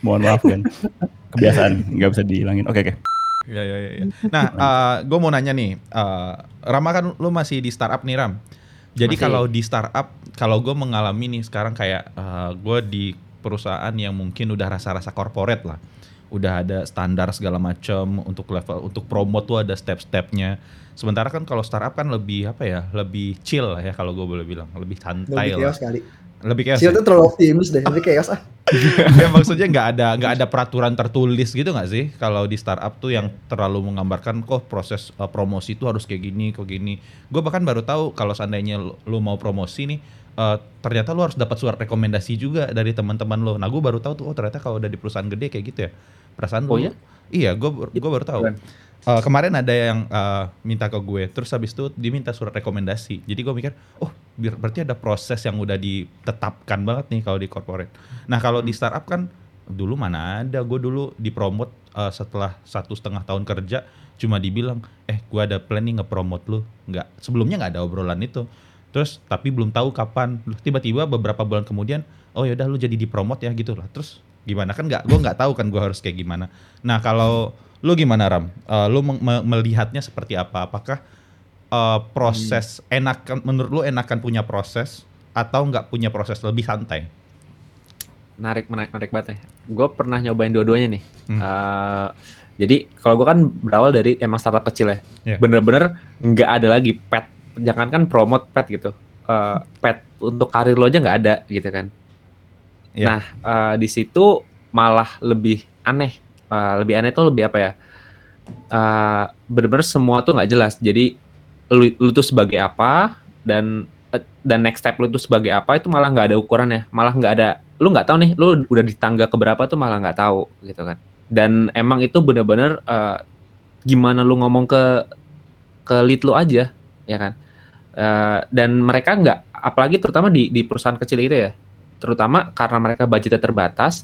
Mohon maaf kan. Kebiasaan nggak bisa dihilangin. Oke oke. Ya, ya, ya, ya. Nah, gue mau nanya nih, eh, Rama kan lu masih di startup nih Ram. Jadi kalau di startup, kalau gue mengalami nih sekarang kayak gue di perusahaan yang mungkin udah rasa-rasa corporate lah, udah ada standar segala macam untuk level, untuk promote tuh ada step-stepnya. Sementara kan kalau startup kan lebih apa ya, lebih chill lah ya kalau gue boleh bilang, lebih santai lebih lah, chaos kali. Lebih kayak Sil tuh terlalu optimis deh lebih chaos ah. Ya maksudnya nggak ada nggak ada peraturan tertulis gitu nggak sih? Kalau di startup tuh yang terlalu menggambarkan kok proses uh, promosi itu harus kayak gini kok gini. Gue bahkan baru tahu kalau seandainya lu, lu mau promosi nih uh, ternyata lu harus dapat surat rekomendasi juga dari teman-teman lo nah gue baru tahu tuh oh ternyata kalau udah di perusahaan gede kayak gitu ya perasaan Oh lu ya? iya gue gue baru tahu. Uh, kemarin ada yang uh, minta ke gue, terus habis itu diminta surat rekomendasi. Jadi gue mikir, oh berarti ada proses yang udah ditetapkan banget nih kalau di corporate. Nah kalau di startup kan dulu mana ada, gue dulu dipromot uh, setelah satu setengah tahun kerja, cuma dibilang, eh gue ada plan nih ngepromot lu. Nggak, sebelumnya nggak ada obrolan itu. Terus tapi belum tahu kapan. Tiba-tiba beberapa bulan kemudian, oh yaudah lu jadi dipromot ya gitu lah. Terus gimana kan nggak? Gue nggak tahu kan gue harus kayak gimana. Nah kalau lu gimana Ram? Eh, lu me- melihatnya seperti apa? Apakah eh, proses enakan menurut lu enakan punya proses atau nggak punya proses lebih santai? Menarik, menarik, menarik banget ya. Gue pernah nyobain dua-duanya nih. Hmm. Eh, jadi kalau gue kan berawal dari emang startup kecil ya. Iya. Bener-bener nggak ada lagi pet. Jangankan promote pet gitu. Eh, pet untuk karir lo aja nggak ada gitu kan. Iya. Nah eh, di situ malah lebih aneh. Eh, lebih aneh tuh lebih apa ya? Eh, bener-bener semua tuh nggak jelas. Jadi lu, lu tuh sebagai apa dan dan next step lu tuh sebagai apa itu malah nggak ada ukurannya. Malah nggak ada. Lu nggak tahu nih. Lu udah di tangga keberapa tuh malah nggak tahu gitu kan. Dan emang itu bener-bener eh, gimana lu ngomong ke ke lead lu aja ya kan. Eh, dan mereka nggak apalagi terutama di di perusahaan kecil itu ya terutama karena mereka budgetnya terbatas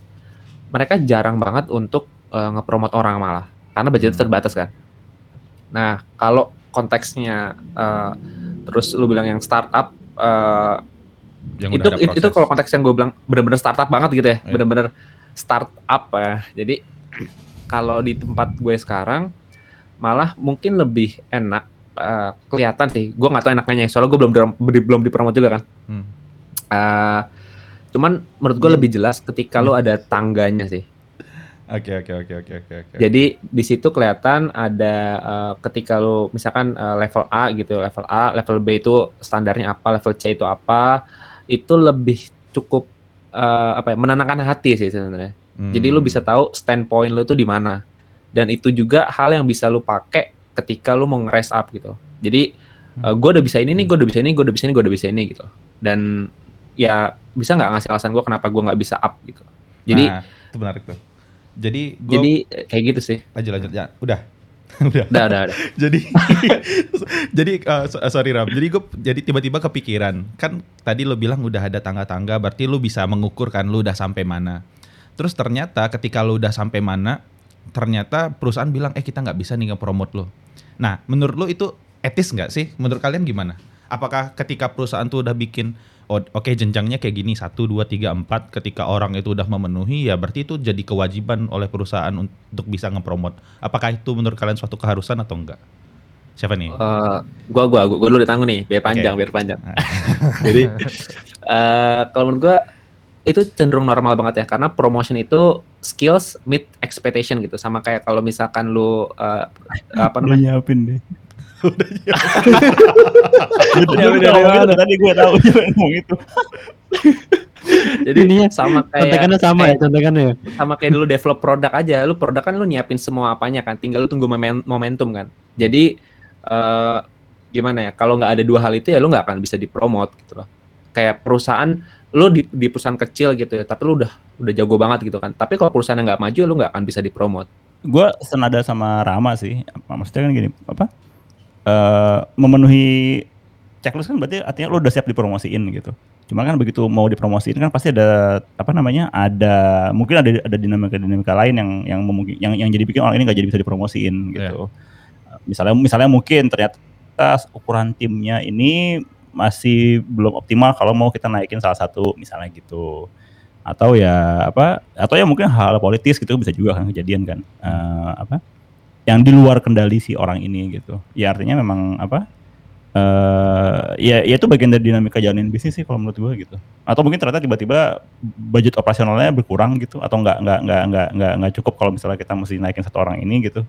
mereka jarang banget untuk eh, ngepromot orang malah karena budgetnya Hmm. terbatas kan nah kalau konteksnya eh, terus lu bilang yang startup eh, Yang itu itu, itu kalau konteks yang gue bilang bener-bener startup banget gitu ya Iya. bener-bener startup ya jadi kalau di tempat gue sekarang malah mungkin lebih enak eh, kelihatan sih gue nggak tahu enaknya soalnya gue belum di- belum dipromot juga kan Hmm. Eh, cuman menurut gue Iya. lebih jelas ketika lu ada tangganya sih Oke oke oke oke oke oke. jadi di situ kelihatan ada eh, ketika lu misalkan eh, level A gitu, level A, level B itu standarnya apa, level C itu apa, itu lebih cukup eh, apa ya, menenangkan hati sih sebenarnya. Hmm. Jadi lu bisa tahu standpoint lu itu di mana. Dan itu juga hal yang bisa lu pakai ketika lu mau nge-raise up gitu. Jadi gue udah bisa ini nih, gue udah bisa ini, gue udah bisa ini, gue udah bisa ini gitu. Dan ya bisa nggak ngasih alasan gue kenapa gue nggak bisa up gitu. Jadi nah, itu menarik tuh. Jadi gue jadi eh, kayak gitu sih. lanjut lanjut ya udah udah Udah, udah, udah. jadi jadi uh, uh, sorry Ram jadi gue jadi tiba-tiba kepikiran kan tadi lo bilang udah ada tangga-tangga berarti lo bisa mengukur kan lo udah sampai mana terus ternyata ketika lo udah sampai mana ternyata perusahaan bilang eh kita nggak bisa nih nge-promote lo. Nah menurut lo itu etis nggak sih? Menurut kalian gimana? Apakah ketika perusahaan tuh udah bikin oh, oke jenjangnya kayak gini satu dua tiga empat ketika orang itu udah memenuhi ya berarti itu jadi kewajiban oleh perusahaan untuk bisa ngepromot apakah itu menurut kalian suatu keharusan atau enggak? Siapa nih? Eh, gua gua gua, gua dulu udah tanggung nih biar panjang Oke. biar panjang. Nah. jadi eh kalau menurut gua itu cenderung normal banget ya karena promotion itu skills meet expectation gitu. Sama kayak kalau misalkan lu eh, apa Udah namanya? nyiapin deh. Udah Udah Tadi gue tahu. Ngomong itu. jadi Ininya sama kayak Contekannya sama ya, kayak, contekannya. sama kayak dulu develop produk aja. Lu produk kan lu nyiapin semua apanya kan tinggal lu tunggu momen- momentum kan. Jadi eh gimana ya kalau nggak ada dua hal itu ya lu nggak akan bisa dipromot gitu loh. Kayak perusahaan lu di, di perusahaan kecil gitu ya tapi lu udah udah jago banget gitu kan tapi kalau perusahaan nggak maju lu nggak akan bisa dipromot Gue senada sama Rama sih. Apa- Maksudnya kan gini, apa? eh memenuhi checklist kan berarti artinya lu udah siap dipromosiin gitu. Cuma kan begitu mau dipromosiin kan pasti ada apa namanya? Ada mungkin ada ada dinamika-dinamika lain yang yang memungkin yang yang jadi bikin orang ini nggak jadi bisa dipromosiin gitu. Misalnya misalnya mungkin ternyata ukuran timnya ini masih belum optimal kalau mau kita naikin salah satu misalnya gitu. Atau ya apa atau ya mungkin hal politis gitu bisa juga kan kejadian kan. Eh, apa? yang di luar kendali si orang ini gitu. Ya artinya memang apa? eh ya, ya itu bagian dari dinamika jalanin bisnis sih kalau menurut gue gitu. Atau mungkin ternyata tiba-tiba budget operasionalnya berkurang gitu atau nggak nggak nggak nggak nggak cukup kalau misalnya kita mesti naikin satu orang ini gitu.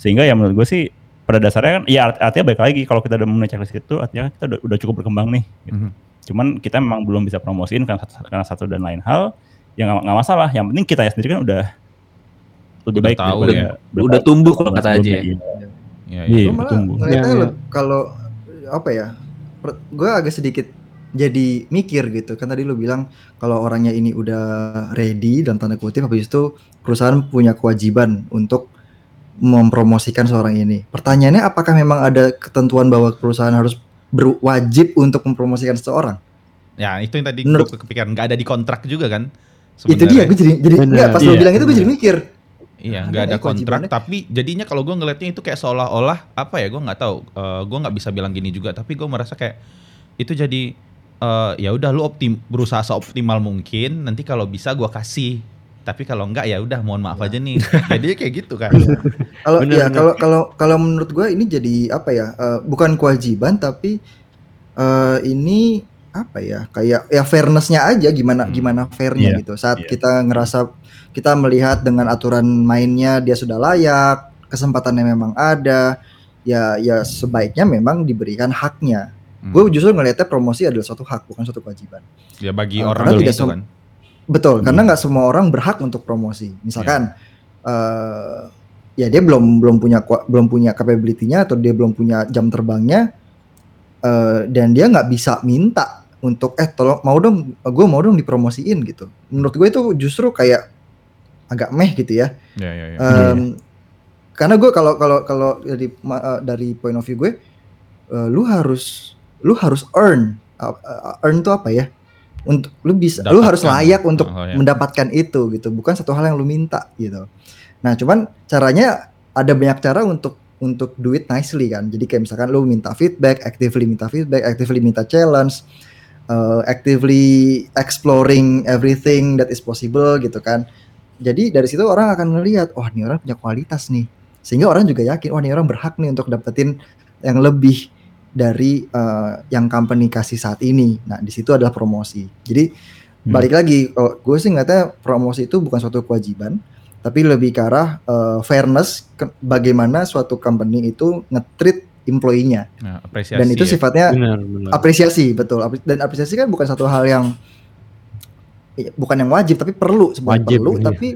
Sehingga ya menurut gue sih pada dasarnya kan ya art- artinya baik lagi kalau kita udah memenuhi checklist itu artinya kita udah, udah cukup berkembang nih. gitu. Mhm. Cuman kita memang belum bisa promosiin karena, satu- karena satu dan lain hal yang nggak masalah. Yang penting kita sendiri kan udah lebih Udah baik tahu daripada- ya. udah tumbuh kalau kata aja ya. iya. Iya, Iya. iya. Malah tumbuh. Iya, leb- kalau apa ya? Gue agak sedikit jadi mikir gitu kan tadi lu bilang kalau orangnya ini udah ready dan tanda kutip habis itu perusahaan punya kewajiban untuk mempromosikan seorang ini. Pertanyaannya apakah memang ada ketentuan bahwa perusahaan harus berwajib untuk mempromosikan seseorang? Ya itu yang tadi Menurut- gue kepikiran nggak ada di kontrak juga kan? Itu dia gue jadi jadi Bener, enggak pas lu iya, bilang itu gue jadi mikir. Iya, nggak ada kontrak, tapi jadinya kalau gue ngelihatnya itu kayak seolah-olah apa ya, gue nggak tahu, Eh gue nggak bisa bilang gini juga, tapi gue merasa kayak itu jadi eh, ya udah lu optim berusaha seoptimal mungkin nanti kalau bisa gua kasih tapi kalau enggak ya udah mohon maaf aja nih jadi kayak gitu kan Kalau Bener, ya kalau kalau kalau menurut gue ini jadi apa ya? eh, bukan kewajiban tapi eh, ini apa ya? Kayak ya fairnessnya aja gimana Hmm. gimana fairnya Iya, gitu. Saat iya. kita ngerasa kita melihat dengan aturan mainnya dia sudah layak, kesempatannya memang ada, ya ya sebaiknya memang diberikan haknya. Hmm. Gue justru ngelihatnya promosi adalah suatu hak bukan suatu kewajiban. ya bagi Eh, orang tidak gitu sem- kan Betul, Hmm. karena nggak semua orang berhak untuk promosi. Misalkan, eh, ya dia belum belum punya belum punya capability-nya atau dia belum punya jam terbangnya, eh, dan dia nggak bisa minta untuk eh tolong mau dong, gue mau dong dipromosiin gitu. Menurut gue itu justru kayak agak meh gitu ya. ya ya ya Em, Karena gue kalau kalau kalau dari eh, dari point of view gue, eh, lu harus lu harus earn, Uh, uh, earn itu apa ya? Untuk lu bisa, lu harus Dapatkan. layak untuk Oh, ya. mendapatkan itu gitu, bukan satu hal yang lu minta gitu. Nah cuman caranya ada banyak cara untuk untuk do it nicely kan. Jadi kayak misalkan lu minta feedback, actively minta feedback, actively minta challenge, uh, actively exploring everything that is possible gitu kan. Jadi dari situ orang akan ngelihat, wah ini orang punya kualitas nih. Sehingga orang juga yakin, wah ini orang berhak nih untuk dapetin yang lebih dari uh, yang company kasih saat ini. Nah di situ adalah promosi. Jadi Hmm. balik lagi, kalau gue sih ngeliatnya promosi itu bukan suatu kewajiban, tapi lebih ke arah uh, fairness, ke- bagaimana suatu company itu nge-treat employee-nya. Nah, apresiasi Dan itu ya. sifatnya Benar, benar. apresiasi betul dan apresiasi kan bukan satu hal yang iya, bukan yang wajib tapi perlu sebenarnya Wajib, perlu iya. tapi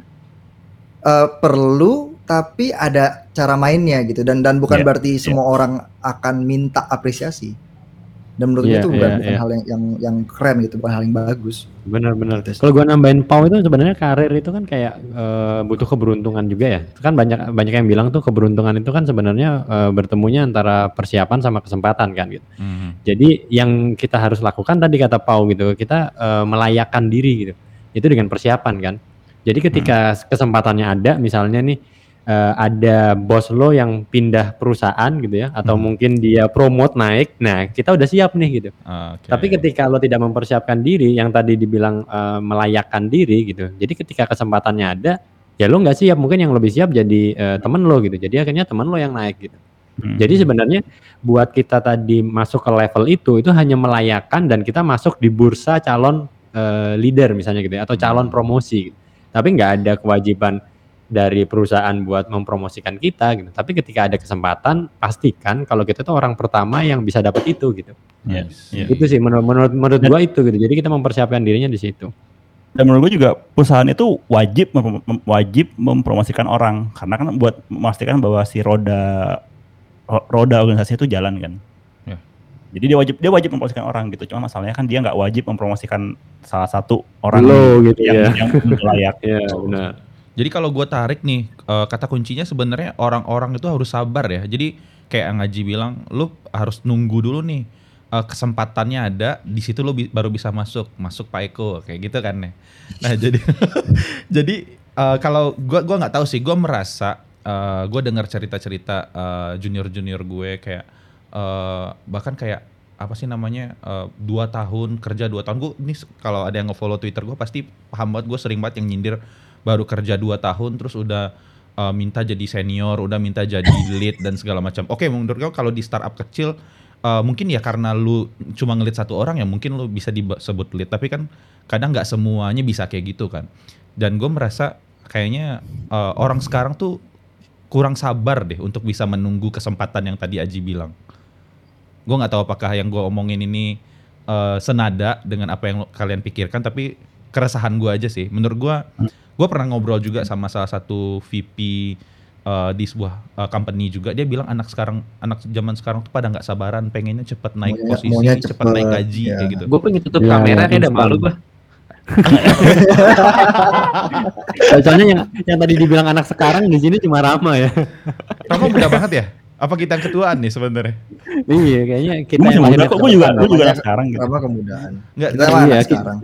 eh, perlu tapi ada cara mainnya gitu dan dan bukan Iya, berarti iya. semua orang akan minta apresiasi dan menurut gue Iya, itu bukan, iya, bukan iya. hal yang, yang yang keren gitu bukan hal yang bagus Benar-benar. Gitu. Kalau gua nambahin Pau itu sebenarnya karir itu kan kayak eh, butuh keberuntungan juga ya. Kan banyak banyak yang bilang tuh keberuntungan itu kan sebenarnya eh, bertemunya antara persiapan sama kesempatan kan gitu. Mhm. Jadi yang kita harus lakukan tadi kata Pau gitu, kita eh, melayakkan diri gitu. Itu dengan persiapan kan. Jadi ketika kesempatannya ada, misalnya nih eh, ada bos lo yang pindah perusahaan gitu ya, atau Hmm. mungkin dia promote naik, nah kita udah siap nih gitu. Oke. Tapi ketika lo tidak mempersiapkan diri, yang tadi dibilang eh, melayakkan diri gitu. Jadi ketika kesempatannya ada, ya lo nggak siap. Mungkin yang lebih siap jadi eh, temen lo gitu. Jadi akhirnya temen lo yang naik gitu. Hmm. Jadi sebenarnya buat kita tadi masuk ke level itu, itu hanya melayakkan dan kita masuk di bursa calon eh, leader misalnya gitu ya, atau calon Hmm. promosi. Gitu. Tapi nggak ada kewajiban dari perusahaan buat mempromosikan kita gitu. Tapi ketika ada kesempatan, pastikan kalau kita tuh orang pertama yang bisa dapat itu gitu. Iya, Nice. iya. Itu sih menurut menurut, menurut gua itu gitu. Jadi kita mempersiapkan dirinya di situ. Dan menurut gue juga perusahaan itu wajib mem- wajib mempromosikan orang karena kan buat memastikan bahwa si roda ro- roda organisasi itu jalan kan. Ya. Jadi dia wajib dia wajib mempromosikan orang gitu. Cuma masalahnya kan dia nggak wajib mempromosikan salah satu orang gitu yang, ya. yang layak. Iya benar. Jadi kalau gue tarik nih eh, kata kuncinya sebenarnya orang-orang itu harus sabar ya. Jadi kayak Ngaji bilang, lu harus nunggu dulu nih eh, kesempatannya ada, di situ lu bi- baru bisa masuk, masuk Pak Eko kayak gitu kan ya. Nah jadi jadi eh, kalau gua gua nggak tahu sih, gua merasa eh, gua dengar cerita-cerita eh, junior-junior gue kayak eh, bahkan kayak apa sih namanya eh, dua tahun kerja dua tahun gue ini kalau ada yang ngefollow twitter gue pasti paham banget gue sering banget yang nyindir baru kerja 2 tahun terus udah uh, minta jadi senior, udah minta jadi lead dan segala macam. Oke, menurut gue kalau di startup kecil uh, mungkin ya karena lu cuma ngelit satu orang ya mungkin lu bisa disebut lead, tapi kan kadang nggak semuanya bisa kayak gitu kan. Dan gue merasa kayaknya uh, orang sekarang tuh kurang sabar deh untuk bisa menunggu kesempatan yang tadi Aji bilang. Gue nggak tahu apakah yang gue omongin ini uh, senada dengan apa yang kalian pikirkan, tapi keresahan gue aja sih. Menurut gue, gue pernah ngobrol juga sama salah satu VP uh, di sebuah uh, company juga. Dia bilang anak sekarang, anak zaman sekarang tuh pada nggak sabaran, pengennya cepet naik Maunya- posisi, maunya cepet, cepet, naik gaji ya. kayak gitu. Gue pengen tutup Ya, kamera kayak udah instan. malu gue. Soalnya yang yang tadi dibilang anak sekarang di sini cuma Rama ya. Kamu muda banget ya? Apa kita yang ketuaan nih sebenarnya? iya, kayaknya kita yang muda kok, gue juga, gue juga anak sekarang gitu. Apa kemudahan? Nggak, Kita iya, sekarang.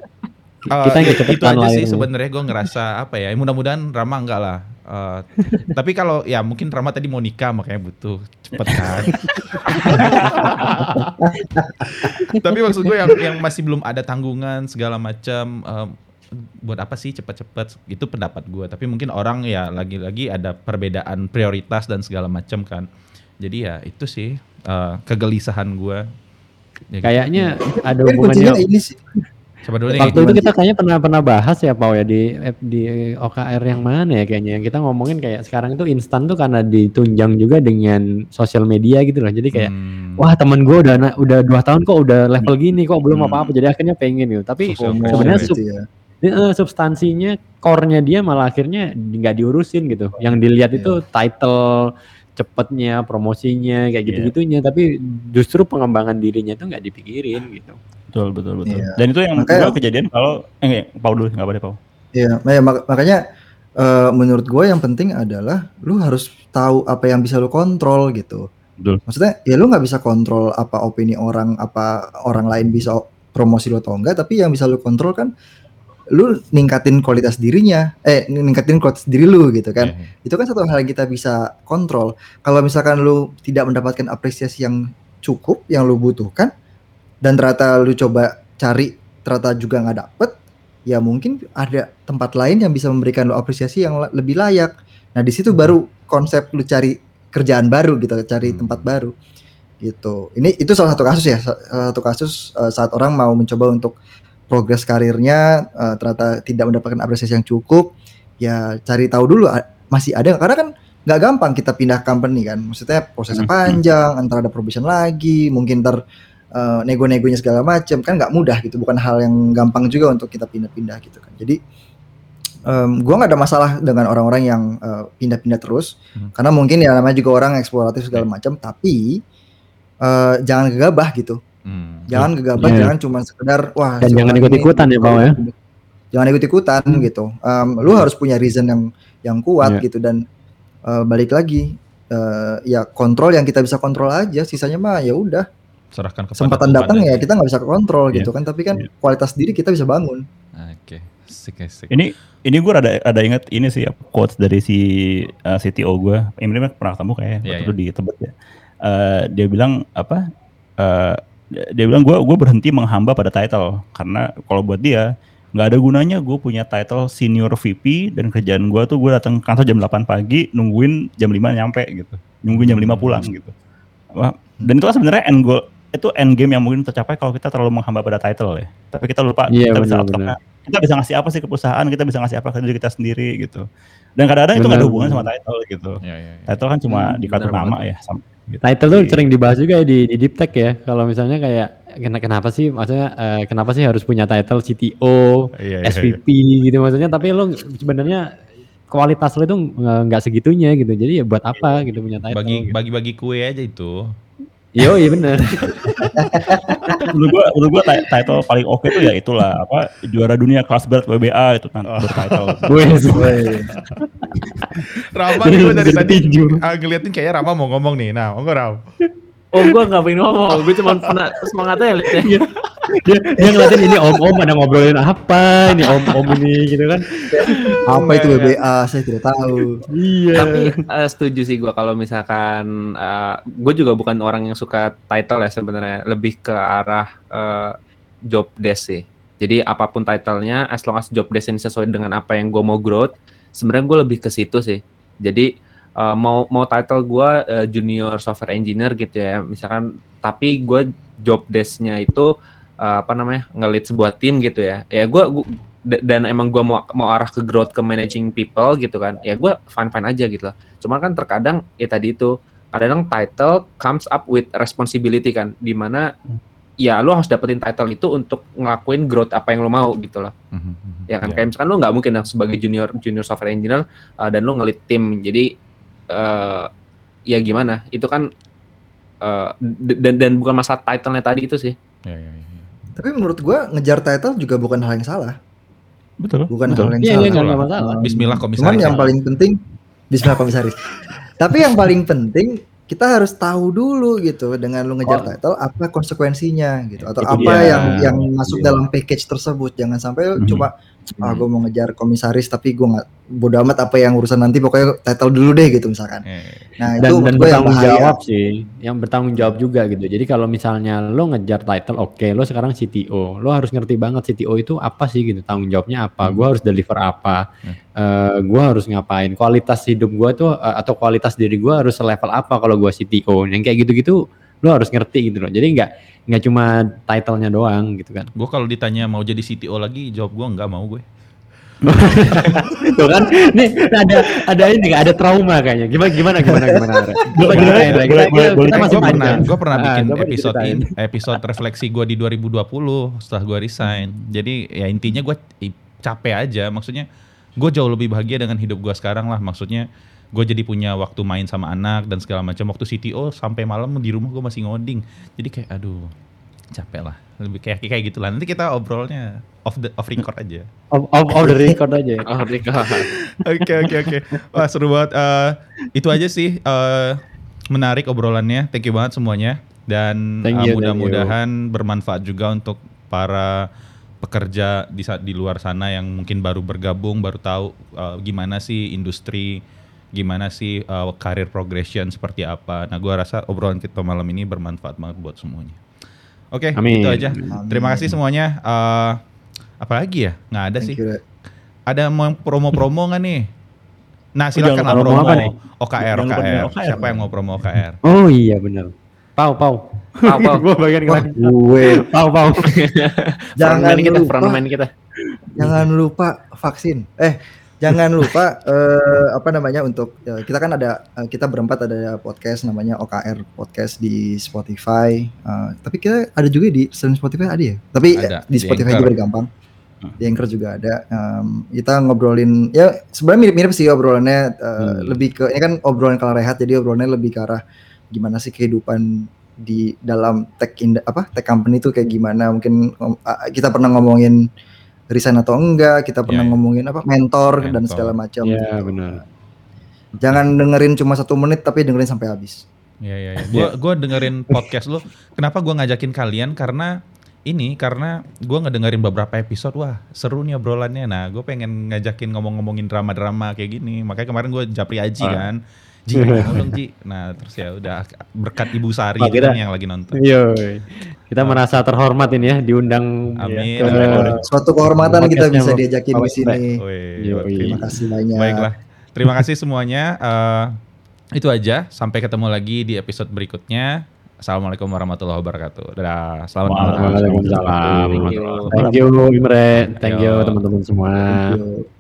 Uh, Kita yang ya, kecepatan itu aja sih sebenarnya gue ngerasa apa ya mudah-mudahan Rama enggak lah Eh, tapi kalau ya mungkin Rama tadi mau nikah makanya butuh cepet kan. tapi maksud gue yang yang masih belum ada tanggungan segala macam em, buat apa sih cepet-cepet itu pendapat gue tapi mungkin orang ya lagi-lagi ada perbedaan prioritas dan segala macam kan jadi ya itu sih eh, kegelisahan gue Ya gitu. Kayaknya ada Mungkin kuncinya hubungannya. ini sih. Coba dulu nih. Waktu itu kita kayaknya pernah pernah bahas ya Pau ya di di OKR yang mana ya kayaknya yang kita ngomongin kayak sekarang itu instan tuh karena ditunjang juga dengan sosial media gitu loh. Jadi kayak Hmm. wah temen gue udah udah dua tahun kok udah level gini kok belum Hmm. apa-apa jadi akhirnya pengen gitu. Tapi sebenarnya sub- ya. eh, substansinya core-nya dia malah akhirnya nggak diurusin gitu. Yang dilihat itu title cepetnya, promosinya kayak Iya. gitu-gitunya tapi justru pengembangan dirinya itu nggak dipikirin gitu. Betul betul betul. Iya. Dan itu yang Makanya- kejadian kalau eh Pau dulu enggak apa-apa Pau. Iya, nah ya, mak- makanya eh, menurut gue yang penting adalah lu harus tahu apa yang bisa lu kontrol gitu. Betul. Maksudnya ya lu nggak bisa kontrol apa opini orang, apa orang lain bisa promosi lu atau enggak, tapi yang bisa lu kontrol kan lu ningkatin kualitas dirinya, eh ningkatin kualitas diri lu gitu kan. Iya, iya. Itu kan satu hal yang kita bisa kontrol. Kalau misalkan lu tidak mendapatkan apresiasi yang cukup yang lu butuhkan dan ternyata lu coba cari ternyata juga nggak dapet, ya mungkin ada tempat lain yang bisa memberikan lu apresiasi yang lebih layak. Nah di situ baru konsep lu cari kerjaan baru gitu, cari Hmm. tempat baru gitu. Ini itu salah satu kasus ya, sa- salah satu kasus eh, saat orang mau mencoba untuk progres karirnya eh, ternyata tidak mendapatkan apresiasi yang cukup, ya cari tahu dulu masih ada karena kan nggak gampang kita pindah company kan, maksudnya prosesnya Hmm. panjang, antara ada probation lagi, mungkin ntar eh, nego-negonya segala macam kan nggak mudah gitu, bukan hal yang gampang juga untuk kita pindah-pindah gitu kan. Jadi em, gua nggak ada masalah dengan orang-orang yang eh, pindah-pindah terus, Hmm. karena mungkin ya namanya juga orang eksploratif segala macam, tapi eh, jangan gegabah gitu. Hmm. Jangan gegabah, Iya. jangan cuma sekedar wah. Dan jangan ikut-ikutan ya, Pau, ya? Jangan ikut-ikutan gitu. Em, lu harus punya reason yang yang kuat Iya. gitu dan eh, balik lagi eh, ya kontrol yang kita bisa kontrol aja, sisanya mah ya udah. Serahkan kepada Kesempatan Tuhan datang aja. ya kita nggak bisa kontrol Iya. gitu kan, tapi kan Iya. kualitas diri kita bisa bangun. Oke, asik. Ini ini gue ada ada inget ini sih quotes dari si uh, CTO gue. Imri mah pernah ketemu kayak Iya, waktu iya. itu di Tebet ya. Eh, dia bilang apa? eh, dia bilang gue gue berhenti menghamba pada title karena kalau buat dia nggak ada gunanya gue punya title senior VP dan kerjaan gue tuh gue datang kantor jam 8 pagi nungguin jam 5 nyampe gitu nungguin jam 5 pulang gitu Wah, dan itu kan sebenarnya end goal itu end game yang mungkin tercapai kalau kita terlalu menghamba pada title ya tapi kita lupa Iya, kita bisa benar-benar. outlook- kita bisa ngasih apa sih ke perusahaan kita bisa ngasih apa ke diri kita sendiri gitu dan kadang-kadang itu nggak ada hubungan sama title gitu Ya, ya, ya. title kan cuma Hmm, dikatur benar nama banget. ya sam- gitu. Title tuh sering dibahas juga ya di, di deep tech ya. Kalau misalnya kayak ken- kenapa sih maksudnya eh, kenapa sih harus punya title CTO, Iya, iya, SVP gitu maksudnya tapi lo sebenarnya kualitas lo itu nggak segitunya gitu. Jadi ya buat apa gitu punya title. Bagi gitu. bagi-bagi kue aja itu. Yo, iya bener. menurut gua menurut gua ti- title paling oke tuh ya itulah apa juara dunia kelas berat WBA itu kan bertitle Wes. Rama gue dari tadi ah, ngeliatin kayaknya Rama mau ngomong nih. Nah, monggo Ram. Oh gua nggak pengen ngomong, gue cuma pernah semangatnya lihat ya. dia, dia ngeliatin ini om-om ada ngobrolin apa, ini om-om ini gitu kan. Apa itu WBA? Saya tidak tahu. Iya. Tapi eh, setuju sih gua kalau misalkan gue juga bukan orang yang suka title ya sebenarnya, lebih ke arah eh, job desk sih. Jadi apa pun titlenya, as long as job desk ini sesuai dengan apa yang gue mau growth, sebenarnya gue lebih ke situ sih. Jadi eh, mau mau title gue eh, junior software engineer gitu ya, misalkan, tapi gue job desk-nya itu eh, apa namanya ngelit sebuah tim gitu ya. Ya gue dan emang gue mau mau arah ke growth ke managing people gitu kan ya gue fine fine aja gitu loh. Cuman kan terkadang ya tadi itu kadang title comes up with responsibility kan di mana ya lo harus dapetin title itu untuk ngelakuin growth apa yang lo mau gitu loh. Ya kan Iya. kayak misalkan lo nggak mungkin sebagai junior junior software engineer uh, dan lo ngelit tim. Jadi uh, ya gimana itu kan uh, dan dan bukan masalah title-nya tadi itu sih Ya, ya, ya. Tapi menurut gua ngejar title juga bukan hal yang salah. betul Bukan betul. hal yang Iya, salah. iya nggak nggak masalah. Bismillah Cuman komisaris. yang paling penting Bismillah komisaris. Tapi yang paling penting kita harus tahu dulu gitu dengan lu ngejar Oh. title apa konsekuensinya gitu atau Itu apa dia. yang yang masuk Iya. dalam package tersebut. Jangan sampai lu Mhm. cuma ah Hmm. gue mau ngejar komisaris tapi gue nggak bodo amat apa yang urusan nanti pokoknya title dulu deh gitu misalkan. Eh, Nah dan itu dan gue yang bertanggung bahaya. jawab sih yang bertanggung jawab juga gitu. Jadi kalau misalnya lo ngejar title oke lo sekarang CTO lo harus ngerti banget CTO itu apa sih gitu. Tanggung jawabnya apa gua harus deliver apa. Hmm. Eh, gua harus ngapain. Kualitas hidup gua tuh eh, atau kualitas diri gua harus selevel apa kalau gua CTO yang kayak gitu-gitu lo harus ngerti gitu loh. Jadi nggak nggak cuma titlenya doang gitu kan gue kalau ditanya mau jadi CTO lagi, jawab gue nggak mau gue. Tuh kan, nih ada ada ini nggak ada trauma kayaknya. Gimana gimana gimana gimana. Coba Boleh, ceritain, Re. kita, boleh, kita, boleh. kita masih gue pernah, gue pernah Ah, bikin coba episode ini, episode refleksi gue di 2020 setelah gue resign. Jadi ya intinya gue capek aja. Maksudnya gue jauh lebih bahagia dengan hidup gue sekarang lah. Maksudnya gue jadi punya waktu main sama anak dan segala macam. Waktu CTO sampai malam di rumah gue masih ngoding. Jadi kayak aduh capek lah. Lebih kayak kayak gitulah. Nanti kita obrolnya off the off record aja. Off, off, off the record aja. Oh, Rika. Oke oke oke. Wah seru banget. Eh, itu aja sih eh, menarik obrolannya. Thank you banget semuanya. Dan you, thank mudah-mudahan bermanfaat juga untuk para pekerja di saat di luar sana yang mungkin baru bergabung, baru tahu eh, gimana sih industri, gimana sih eh, career progression seperti apa. Nah, gua rasa obrolan kita malam ini bermanfaat banget buat semuanya. Oke, Amin. itu aja. Amin. Terima kasih semuanya. Eh, apalagi ya? Nggak ada Thank sih you, ada mau promo-promo nggak nih? Nah silakan lah promo promo apa nih? OKR, OKR. OKR. Siapa yang mau promo OKR? Oh iya benar. Pau pau. Pau, pau. Gua bagian keren. gue Pau pau. jangan kita, lupa, kita. jangan lupa vaksin. Eh, jangan lupa eh, apa namanya untuk eh, kita kan ada eh, kita berempat ada podcast namanya OKR podcast di Spotify. Eh, tapi kita ada juga di selain Spotify ada ya. Tapi Ada, eh, di di Spotify Anchor. juga gampang. Di Anchor juga ada. Em, kita ngobrolin ya sebenarnya mirip-mirip sih obrolannya eh, Hmm. lebih ke ini kan obrolan kalau rehat jadi obrolannya lebih ke arah gimana sih kehidupan di dalam tech in, apa tech company itu kayak gimana mungkin ah, kita pernah ngomongin resign atau enggak kita pernah iya. ngomongin apa mentor, dan Mentor. segala macam Iya gitu. benar. jangan dengerin cuma satu menit tapi dengerin sampai habis Iya iya. iya. Gua gua dengerin podcast lu. Kenapa gua ngajakin kalian? Karena ini karena gua ngedengerin beberapa episode wah seru nih obrolannya. Nah gue pengen ngajakin ngomong-ngomongin drama-drama kayak gini. Makanya kemarin gue japri Aji Ah. kan. Ji, dong Ji. Nah terus ya udah berkat Ibu Sari Oh, itu kita- yang lagi nonton. Iya. Kita merasa terhormat ini ya diundang Amin. ke Amin. suatu kehormatan kita bisa diajakin di sini terima kasih banyak Baiklah. Terima kasih semuanya. Eh, itu aja. Sampai ketemu lagi di episode berikutnya. Assalamualaikum warahmatullahi wabarakatuh. Dadah. Selamat malam. Waalaikumsalam. Thank you. Thank you Imre, thank you Yo. teman-teman semua. Thank you.